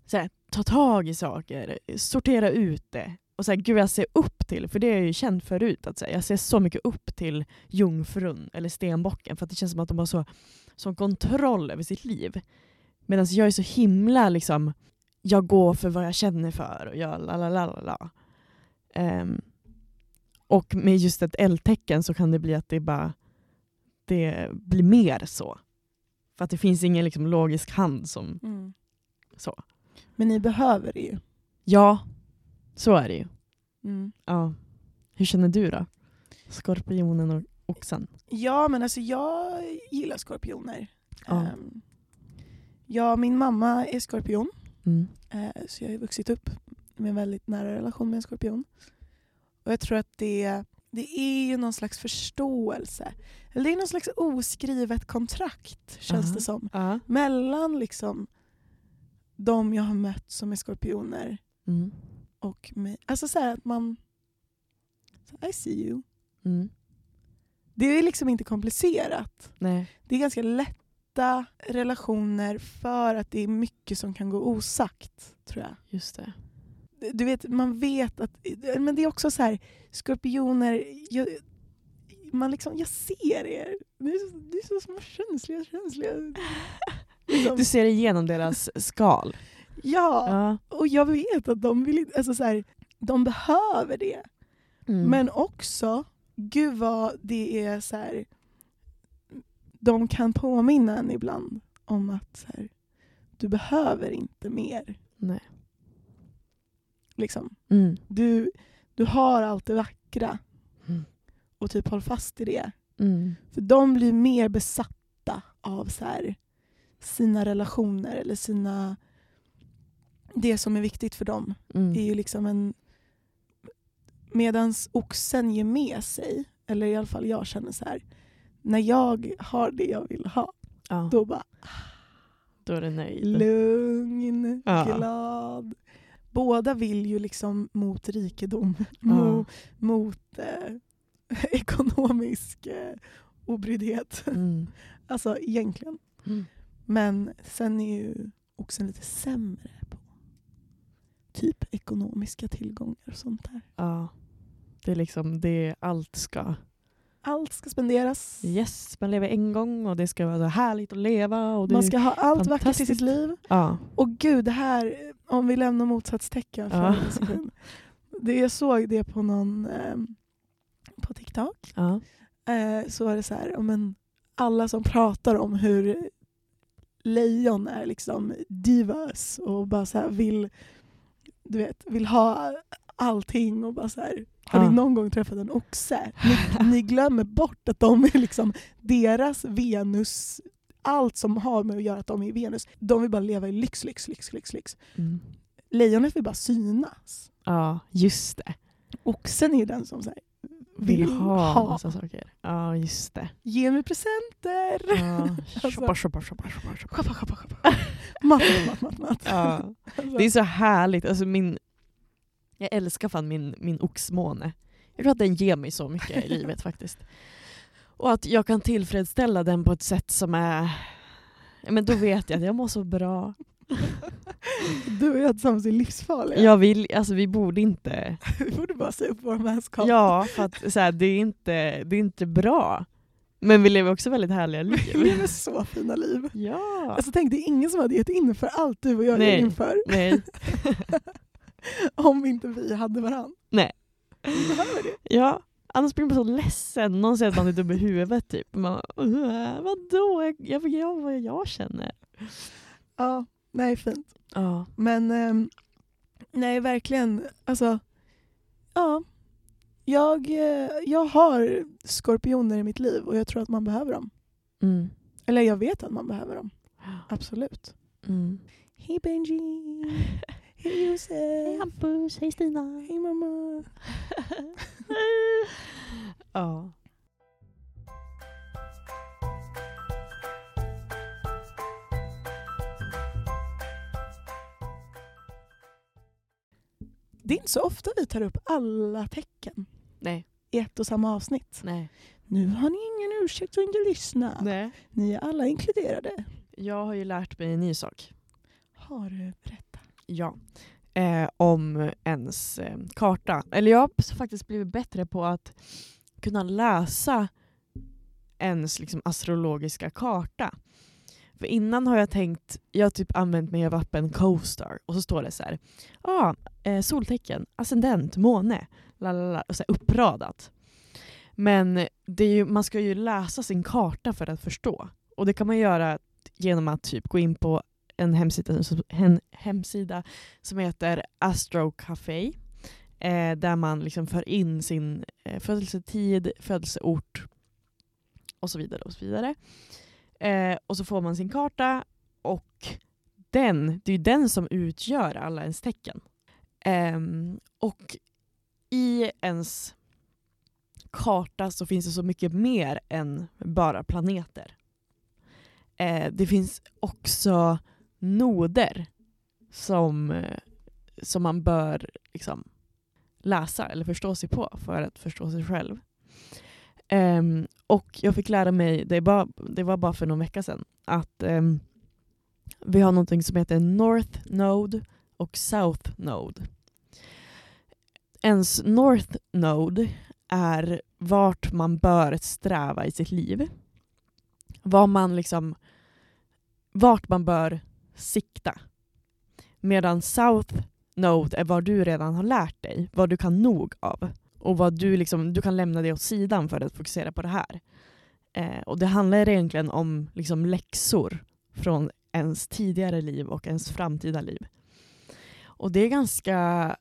så här, ta tag i saker, sortera ut det. Och så här, gud jag ser upp till, för det har jag ju känt förut, att så här, jag ser så mycket upp till jungfrun eller stenbocken för att det känns som att de har så, sån kontroll över sitt liv. Medan jag är så himla liksom, jag går för vad jag känner för och jag la la la la. Ehm, och med just ett eldtecken så kan det bli att det bara det blir mer så. För att det finns ingen liksom logisk hand som Mm. så. Men ni behöver det ju. Ja, så är det ju. Mm. Ja. Hur känner du då? Skorpionen och oxen? Ja men alltså jag gillar skorpioner. Ja. Ehm, Ja, min mamma är skorpion. Mm. Eh, så jag har vuxit upp med en väldigt nära relation med en skorpion. Och jag tror att det, det är ju någon slags förståelse. Eller det är någon slags oskrivet kontrakt, känns Aha. det som. Ja. Mellan liksom de jag har mött som är skorpioner Mm. och mig. Alltså så här att man... I see you. Mm. Det är liksom inte komplicerat. Nej. Det är ganska lätta relationer för att det är mycket som kan gå osagt, tror jag. Just det. Du vet, man vet att... Men det är också så här, skorpioner... Jag, man liksom, jag ser er. Ni är så, ni är så små känsliga, känsliga. Liksom. *laughs* Du ser igenom deras skal. Ja, Ja. och jag vet att de vill. Alltså så här, de behöver det. Mm. Men också, gud vad det är så här... De kan påminna en ibland om att så här, du behöver inte mer. Nej. Liksom. Mm. Du, du har allt det vackra Mm. och typ håll fast i det. Mm. För de blir mer besatta av så här, sina relationer eller sina... Det som är viktigt för dem Mm. är ju liksom en... Medans oxen ger med sig, eller i alla fall jag känner så här. När jag har det jag vill ha, Ja. då bara Då är det nöjd. lugn, Ja. glad. Båda vill ju liksom mot rikedom, Ja. mot, mot eh, *laughs* ekonomisk eh, obryddhet. Mm. *laughs* Alltså egentligen. Mm. Men sen är ju oxen lite sämre på typ ekonomiska tillgångar och sånt där. Ja. Det är liksom det allt ska. Allt ska spenderas. Yes, man lever en gång och det ska vara så härligt att leva. Och. Man ska ha allt vackert i sitt liv. Ja. Och gud, det här, om vi lämnar motsatstecken för Ja. en sekund. Det, jag såg det på någon eh, på TikTok. Ja. Eh, så var det så här, om en, alla som pratar om hur lejon är liksom divas och bara så vill, du vet, vill ha allting och bara så här. Har ni någon gång träffat en oxe? Ni, ni glömmer bort att de är liksom deras Venus, allt som har med att göra att de är Venus. De vill bara leva i lyx, lyx, lyx, lyx, lyx. Mm. Lejonet vill bara synas. ja, just det. Oxen är den som så här, Vill ha massa saker. Ja, just det. Ge mig presenter! Ja. *laughs* Alltså. Shoppa, shoppa, shoppa, shoppa, shoppa. Shoppa, shoppa, shoppa. Mat, mat, mat, mat. Ja. *laughs* Alltså, Det är så härligt. Alltså min, jag älskar fan min, min oxmåne. Jag tror att den ger mig så mycket i livet *laughs* faktiskt. Och att jag kan tillfredsställa den på ett sätt som är... Men då vet jag att jag mår så bra. *laughs* Du och jag tillsammans är livsfarliga. Jag vill, alltså vi borde inte... *laughs* Vi borde bara säga upp vår manskap. Ja, för att så här, det, är inte, det är inte bra. Men vi lever också väldigt härliga Vi liv. lever så fina liv. Ja. Alltså tänk, det är ingen som hade gett in för allt du och jag Nej. ger in för Nej. *laughs* om inte vi hade varann. Nej. Vi behöver det. Ja, annars blir man så ledsen. Någon säger att man är dum i huvudet typ. Man, "Åh, vadå? Jag, jag, jag, vad jag känner. Ja, nej fint. Ja. Men ehm, nej, verkligen. Alltså, ja. Jag, eh, jag har skorpioner i mitt liv och jag tror att man behöver dem. Mm. Eller jag vet att man behöver dem. Absolut. Mm. Hej Benji! *laughs* Hej Josef! Hampus, hej Stina. Hej mamma! *laughs* ja. Det är inte så ofta vi tar upp alla tecken Nej. i ett och samma avsnitt. Nej. Nu har ni ingen ursäkt att inte lyssna. Nej. Ni är alla inkluderade. Jag har ju lärt mig en ny sak. Har du berättat? Ja. Eh, om ens eh, karta. Eller jag har faktiskt blivit bättre på att kunna läsa ens liksom, astrologiska karta. För innan har jag tänkt, jag har typ använt mig av appen CoStar och så står det så här, ah, eh, soltecken, ascendent, måne, lalala, och så här uppradat. Men det är ju, man ska ju läsa sin karta för att förstå. Och det kan man göra genom att typ gå in på en hemsida, en hemsida som heter Astro Café. Eh, där man liksom för in sin eh, födelsetid, födelseort och så vidare. Och så vidare. Eh, och så får man sin karta och den, det är ju den som utgör alla ens tecken. Ehm, och i ens karta så finns det så mycket mer än bara planeter. Eh, det finns också noder som, eh, som man bör liksom, läsa eller förstå sig på för att förstå sig själv. Um, och jag fick lära mig, det, bara, det var bara för någon vecka sedan, att um, vi har någonting som heter North Node och South Node. Ens North Node är vart man bör sträva i sitt liv. Vad man liksom, vart man bör sikta. Medan South Node är vad du redan har lärt dig, vad du kan nog av. Och vad du, liksom, du kan lämna det åt sidan för att fokusera på det här. Eh, och Det handlar egentligen om liksom, läxor från ens tidigare liv och ens framtida liv. Och det är ganska...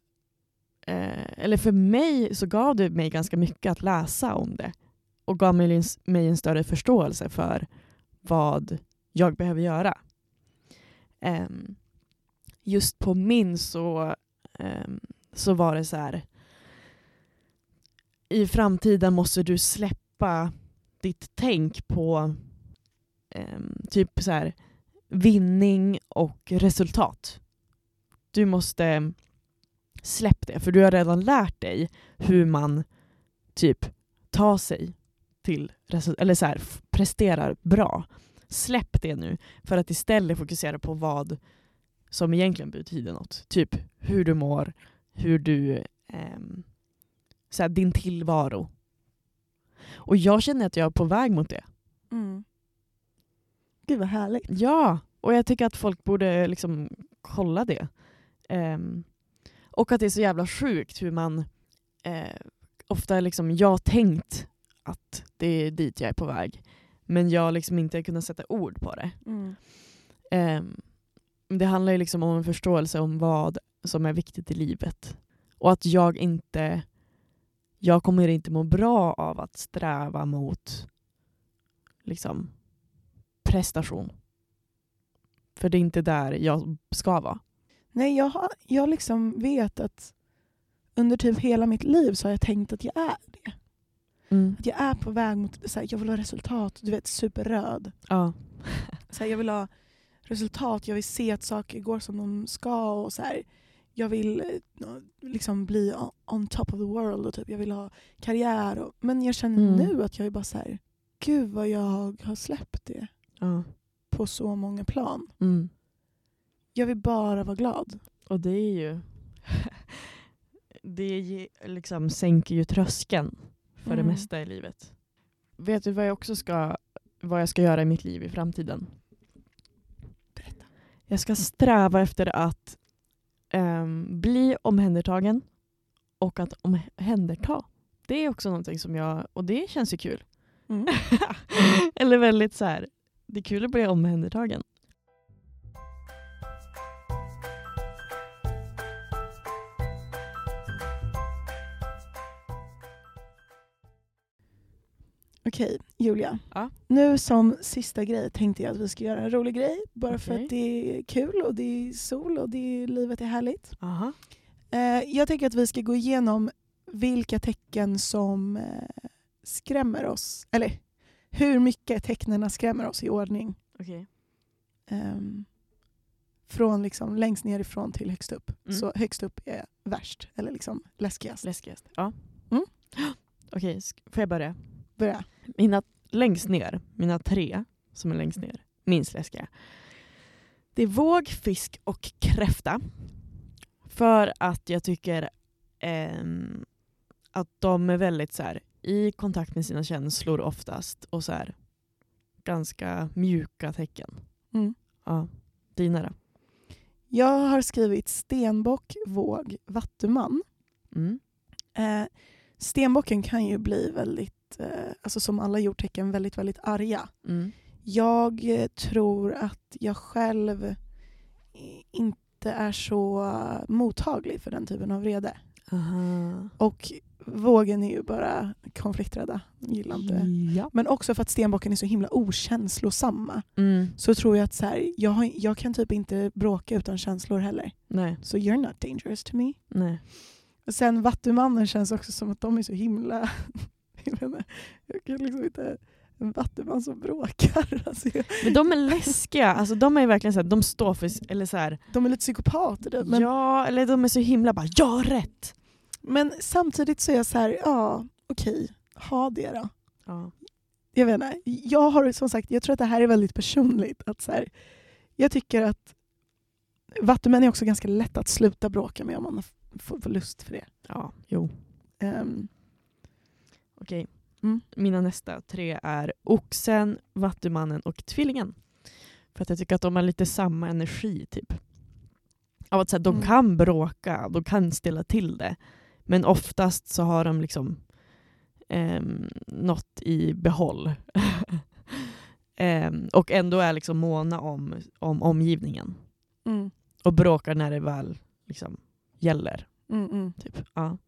Eh, eller för mig så gav det mig ganska mycket att läsa om det. Och gav mig en, mig en större förståelse för vad jag behöver göra. Um, just på min så, um, så var det så här. I framtiden måste du släppa ditt tänk på um, typ så här vinning och resultat. Du måste släppa det, för du har redan lärt dig hur man typ tar sig till eller så här, presterar bra. Släpp det nu för att istället fokusera på vad som egentligen betyder något. Typ hur du mår, hur du... Eh, så din tillvaro. Och jag känner att jag är på väg mot det. Mm. Gud vad härligt. Ja, och jag tycker att folk borde liksom kolla det. Um, och att det är så jävla sjukt hur man uh, ofta liksom, jag tänkt att det är dit jag är på väg. Men jag liksom inte kunnat sätta ord på det. Mm. Um, det handlar ju liksom om en förståelse om vad som är viktigt i livet. Och att jag inte jag kommer inte må bra av att sträva mot liksom prestation. För det är inte där jag ska vara. Nej, jag, har, jag liksom vet att under typ hela mitt liv så har jag tänkt att jag är det. Mm. Att jag är på väg mot, så här, jag vill ha resultat, du vet superröd. Ja. så här, jag vill ha resultat, jag vill se att saker går som de ska. och så här, Jag vill eh, liksom bli on top of the world och typ, jag vill ha karriär. Och, men jag känner mm. nu att jag är bara så här, gud vad jag har släppt det. Ja på så många plan. Mm. Jag vill bara vara glad. Och det är ju... *laughs* det liksom sänker ju tröskeln för mm. det mesta i livet. Vet du vad jag också ska, vad jag ska göra i mitt liv i framtiden? Berätta. Jag ska sträva efter att um, bli omhändertagen och att omhänderta. Det är också någonting som jag, och det känns ju kul. Mm. *laughs* Eller väldigt så här, det är kul att bli omhändertagen. Okej, Julia. Ja? Nu som sista grej tänkte jag att vi ska göra en rolig grej. Bara okay. för att det är kul och det är sol och det är, livet är härligt. Aha. Eh, jag tänker att vi ska gå igenom vilka tecken som eh, skrämmer oss. Eller hur mycket tecknen skrämmer oss i ordning. Okay. Um, ehm, från liksom längst nerifrån till högst upp. Mm. Så högst upp är värst, eller liksom läskigast. Läskigast, ja. Mm. *gasps* Okej, okay, får jag börja? Börja. Mina längst ner, mina tre som är längst ner, minst läskiga. Det är våg, fisk och kräfta. För att jag tycker eh, att de är väldigt så här, i kontakt med sina känslor oftast och så här, ganska mjuka tecken. Mm. Ja, dina då? Jag har skrivit stenbock, våg, vattuman. Mm. Eh, stenbocken kan ju bli väldigt, eh, alltså som alla jordtecken, väldigt, väldigt arga. Mm. Jag eh, tror att jag själv inte är så mottaglig för den typen av vrede. Aha. Och vågen är ju bara konflikträdda. Gillar inte. Ja. Men också för att stenbocken är så himla okänslosamma. Mm. Så tror jag att så här, jag, har, jag kan typ inte bråka utan känslor heller. Nej, Så you're not dangerous to me. nej. Och sen vattumannen känns också som att de är så himla... *laughs* jag, kan liksom inte... En vattuman som bråkar. *laughs* Alltså, Men de är läskiga. Alltså, de är verkligen så här, de står för... Eller så här, de är lite psykopater. typ. Men, ja, eller de är så himla bara “jag har rätt”. men samtidigt så är jag så här, ja okej, ha det då. Ja. Jag vet inte, jag har som sagt, jag tror att det här är väldigt personligt. Att så här, jag tycker att vattumän är också ganska lätt att sluta bråka med om man får, får lust för det. ja, jo. Ehm, Okej. Mm. Mina nästa tre är Oxen, Vattumannen och Tvillingen. För att jag tycker att de har lite samma energi typ. Av att så här, de Mm. kan bråka, de kan ställa till det. Men oftast så har de liksom um, något i behåll. *laughs* Ehm, och ändå är liksom måna om, om omgivningen. mm, Och bråkar när det väl liksom gäller. mm, mm. Typ. Ja.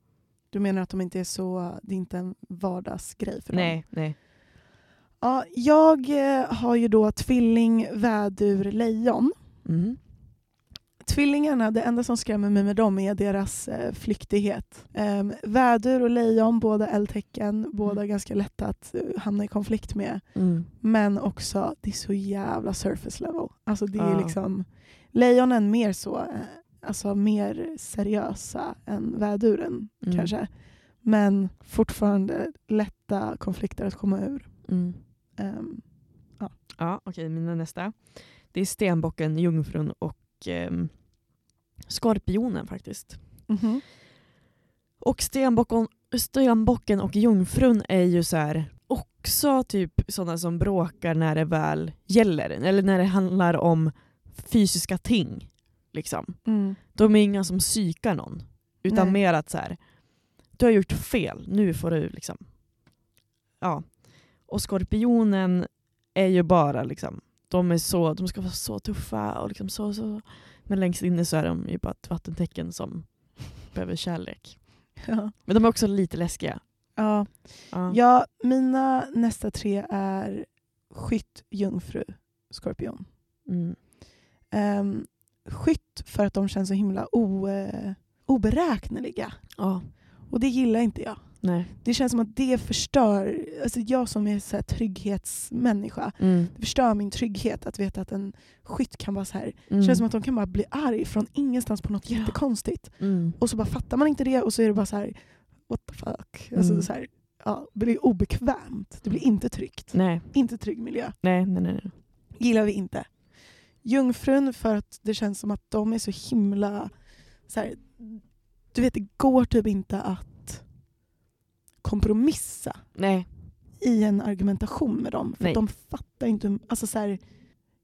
Du menar att de inte är så, det är inte en vardagsgrej för dem? Nej, nej. Ja, jag eh, har ju då tvilling, vädur, lejon. Mhm. Tvillingarna, det enda som skrämmer mig med dem är deras eh, flyktighet. Um, vädur och lejon, båda eldtecken, båda ganska lätta att eh, hamna i konflikt med. Mm. Men också, det är så jävla surface level. Alltså det är liksom, lejonen mer så, eh, alltså mer seriösa än väduren Mm. kanske. Men fortfarande lätta konflikter att komma ur. Mm. Ehm, Ja, okej, mina nästa. Det är stenbocken, jungfrun och ehm, skorpionen faktiskt. mhm. Och stenbocken, stenbocken och jungfrun är ju så här också typ sådana som bråkar när det väl gäller. Eller när det handlar om fysiska ting. Liksom. Mm. De är inga som psykar någon. Utan Nej. mer att så här, du har gjort fel, nu får du liksom... Ja. Och skorpionen är ju bara liksom, de, är så, de ska vara så tuffa och liksom så, så. Men längst inne så är de ju bara ett vattentecken som *laughs* behöver kärlek. Ja. Men de är också lite läskiga. Ja. Ja. ja, mina nästa tre är skytt, jungfru, skorpion. Mm. Um, skytt för att de känns så himla o, eh, oberäkneliga. Ja. Och det gillar inte jag. Nej. Det känns som att det förstör, alltså jag som är så här trygghetsmänniska, Mm. det förstör min trygghet att veta att en skytt kan vara så här. Det Mm. känns som att de kan bara bli arg från ingenstans på något Ja. jättekonstigt. Mm. Och så bara fattar man inte det och så är det bara så här, what the fuck. Alltså Mm. så här, ja, det blir obekvämt. Det blir inte tryggt. Nej. Inte trygg miljö. Nej, nej. nej. Gillar vi inte. Jungfrun för att det känns som att de är så himla... Så här, du vet, det går typ inte att kompromissa nej. i en argumentation med dem. För de fattar inte... Alltså så här,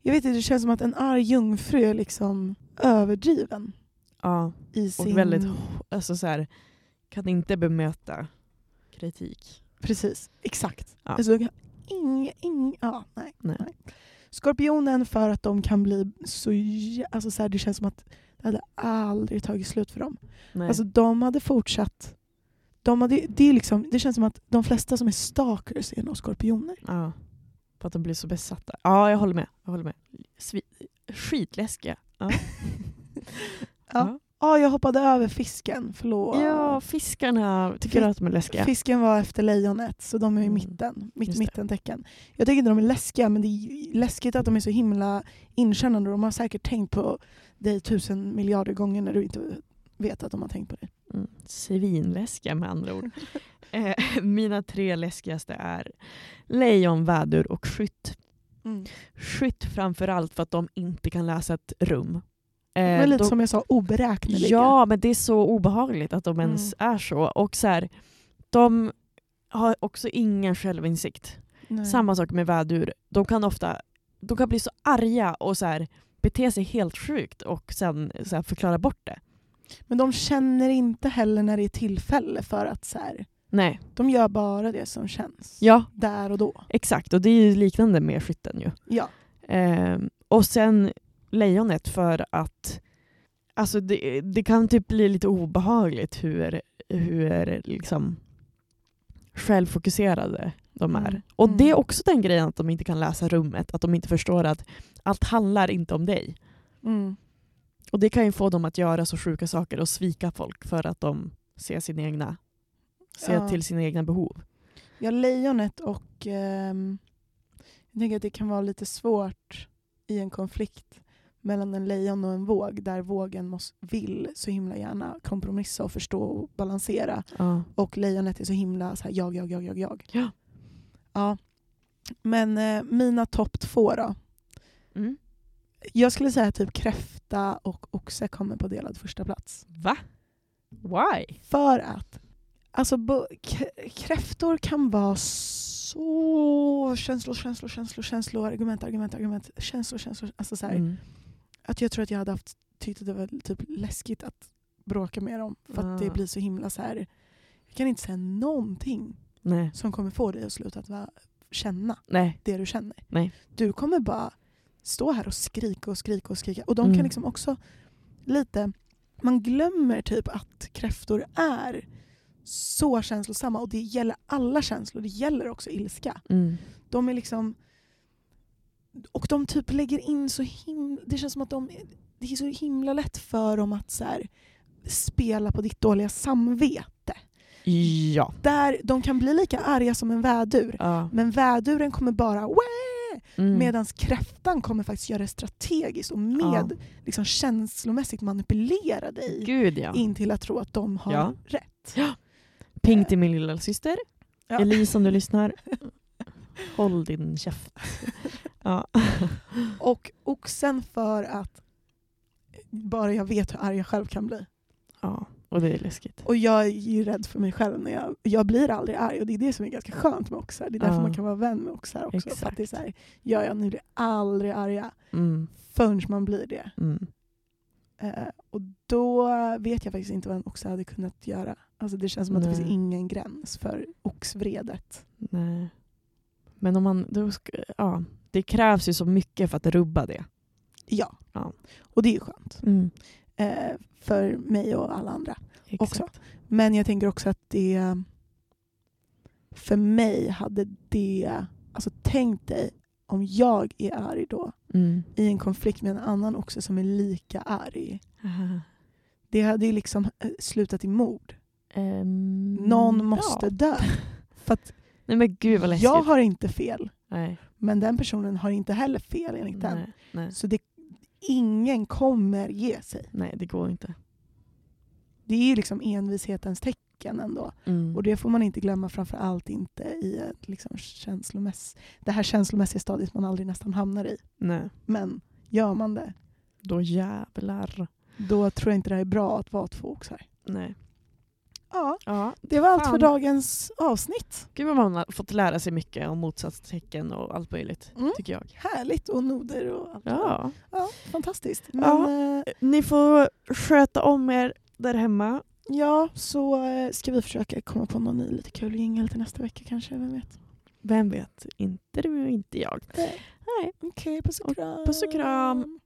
jag vet inte, det känns som att en arg jungfru är liksom överdriven. Ja. I Och sin... väldigt, alltså så här, kan inte bemöta kritik. Precis, exakt. Ja. Alltså, ing, ing, ja, nej, Nej. nej. Skorpionen för att de kan bli så... Alltså så här, det känns som att det hade aldrig tagit slut för dem. Nej. Alltså de hade fortsatt... De hade, det, är liksom, det känns som att de flesta som är stalkers är nog skorpioner. Ja. För att de blir så besatta. Ja, jag håller med. Jag håller med. Svi skitläskiga. Ja. *laughs* Ja. Ja, jag hoppade över fisken, förlåt. ja, fiskarna tycker Fis- att de är läskiga. Fisken var efter lejonet, så de är i Mm. mitten. Mitt mittentecken. Jag tycker inte de är läskiga, men det är läskigt att de är så himla inkännande. De har säkert tänkt på dig tusen miljarder gånger när du inte vet att de har tänkt på dig. Mm. Svinläskiga med andra ord. *laughs* eh, *laughs* mina tre läskigaste är lejon, vädur och skytt. Skytt framför allt för att de inte kan läsa ett rum. Eh, Men lite de- som jag sa, oberäkneliga. Ja, men det är så obehagligt att de ens är så. Och så här, de har också ingen självinsikt. Nej. Samma sak med vädur. De kan ofta de kan bli så arga och så här, bete sig helt sjukt och sen så här, förklara bort det. Men de känner inte heller när det är tillfälle för att så här, Nej, de gör bara det som känns. ja Där och då. exakt. Och det är ju liknande med skytten ju. Ja. Ehm, och sen lejonet för att alltså det, det kan typ bli lite obehagligt hur, hur liksom självfokuserade de är. Mm. Och det är Mm. också den grejen att de inte kan läsa rummet, att de inte förstår att allt handlar inte om dig. Mm. Och det kan ju få dem att göra så sjuka saker och svika folk för att de ser sina egna, ser Ja. till sina egna behov. Ja, lejonet och... ehm, jag tänker att det kan vara lite svårt i en konflikt mellan en lejon och en våg där vågen måste, vill så himla gärna kompromissa och förstå och balansera Ja. och lejonet är så himla så här, jag, jag, jag, jag, jag. Ja. ja. Men eh, mina topp två då. Mm. Jag skulle säga typ kräfta och oxe kommer på delad första plats. Va? Why? För att alltså, kräftor kan vara så känslor, känslor, känslor, känslor, argument, argument, argument, känslor, känslor. Alltså så här, Mm. Att jag tror att jag hade haft, tyckt att det var typ läskigt att bråka med dem. För att det Ah. blir så himla så här. Jag kan inte säga någonting Nej. som kommer få dig att sluta att känna Nej. det du känner. Nej. Du kommer bara stå här och skrika och skrika och skrika. Och de Mm. kan liksom också lite... Man glömmer typ att kräftor är så känslosamma och det gäller alla känslor. Det gäller också ilska. Mm. De är liksom... Och de typ lägger in så himla... Det känns som att de... Det är så himla lätt för dem att så här, spela på ditt dåliga samvete. Ja. Där de kan bli lika arga som en vädur. ja. Men väduren kommer bara! Mm. medan kräftan kommer faktiskt göra det strategiskt och med liksom, känslomässigt manipulera dig Gud ja. in till att tro att de har Ja. rätt. Ping till min lilla syster. Ja. Elise om du lyssnar. *laughs* Håll din käft. *laughs* Ja. *laughs* Och oxen för att bara jag vet hur arg jag själv kan bli. ja. Och det är läskigt. Och jag är ju rädd för mig själv när jag, jag blir aldrig arg och det är det som är ganska skönt med oxar. Det är därför Ja. man kan vara vän med oxar också. För att Exakt. det är så här, ja, ja, ni blir aldrig arga Mm. förrän man blir det. Mm. Eh, och då vet jag faktiskt inte vad en oxe hade kunnat göra. Alltså det känns som att det Nej. finns ingen gräns för oxvredet. Nej. Men om man... Då ska, ja. Det krävs ju så mycket för att rubba det. Ja. Ja. Och det är ju skönt. Mm. Eh, för mig och alla andra. Exakt. Också. Men jag tänker också att det... För mig hade det... Alltså tänk dig om jag är arg då Mm. i en konflikt med en annan oxe som är lika arg. Aha. Det hade ju liksom eh, slutat i mord. Ehm, Någon måste ja. dö. *laughs* För att Nej men gud vad läskigt. jag har inte fel. Nej. Men den personen har inte heller fel enligt den. Nej. Nej. Så det, ingen kommer ge sig. Nej, det går inte. Det är ju liksom envishetens tecken ändå. Mm. Och det får man inte glömma, framför allt inte i liksom känslomäss- det här känslomässiga stadiet man aldrig nästan hamnar i. Nej. Men gör man det, Då jävlar. då tror jag inte det är bra att vara två oxar. Nej. Ja, Ja. det var allt Fan. för dagens avsnitt. Gud vad man har fått lära sig mycket om motsatstecken och allt möjligt. Mm. Tycker jag. Härligt och noder och allt. Ja. ja fantastiskt. Men, Ja. eh, Ni får sköta om er där hemma. Ja, så eh, ska vi försöka komma på någon ny lite kul jingel till nästa vecka kanske, vem vet? Vem vet? Inte du och inte jag. Nej. Okej, puss och Och kram. puss och kram.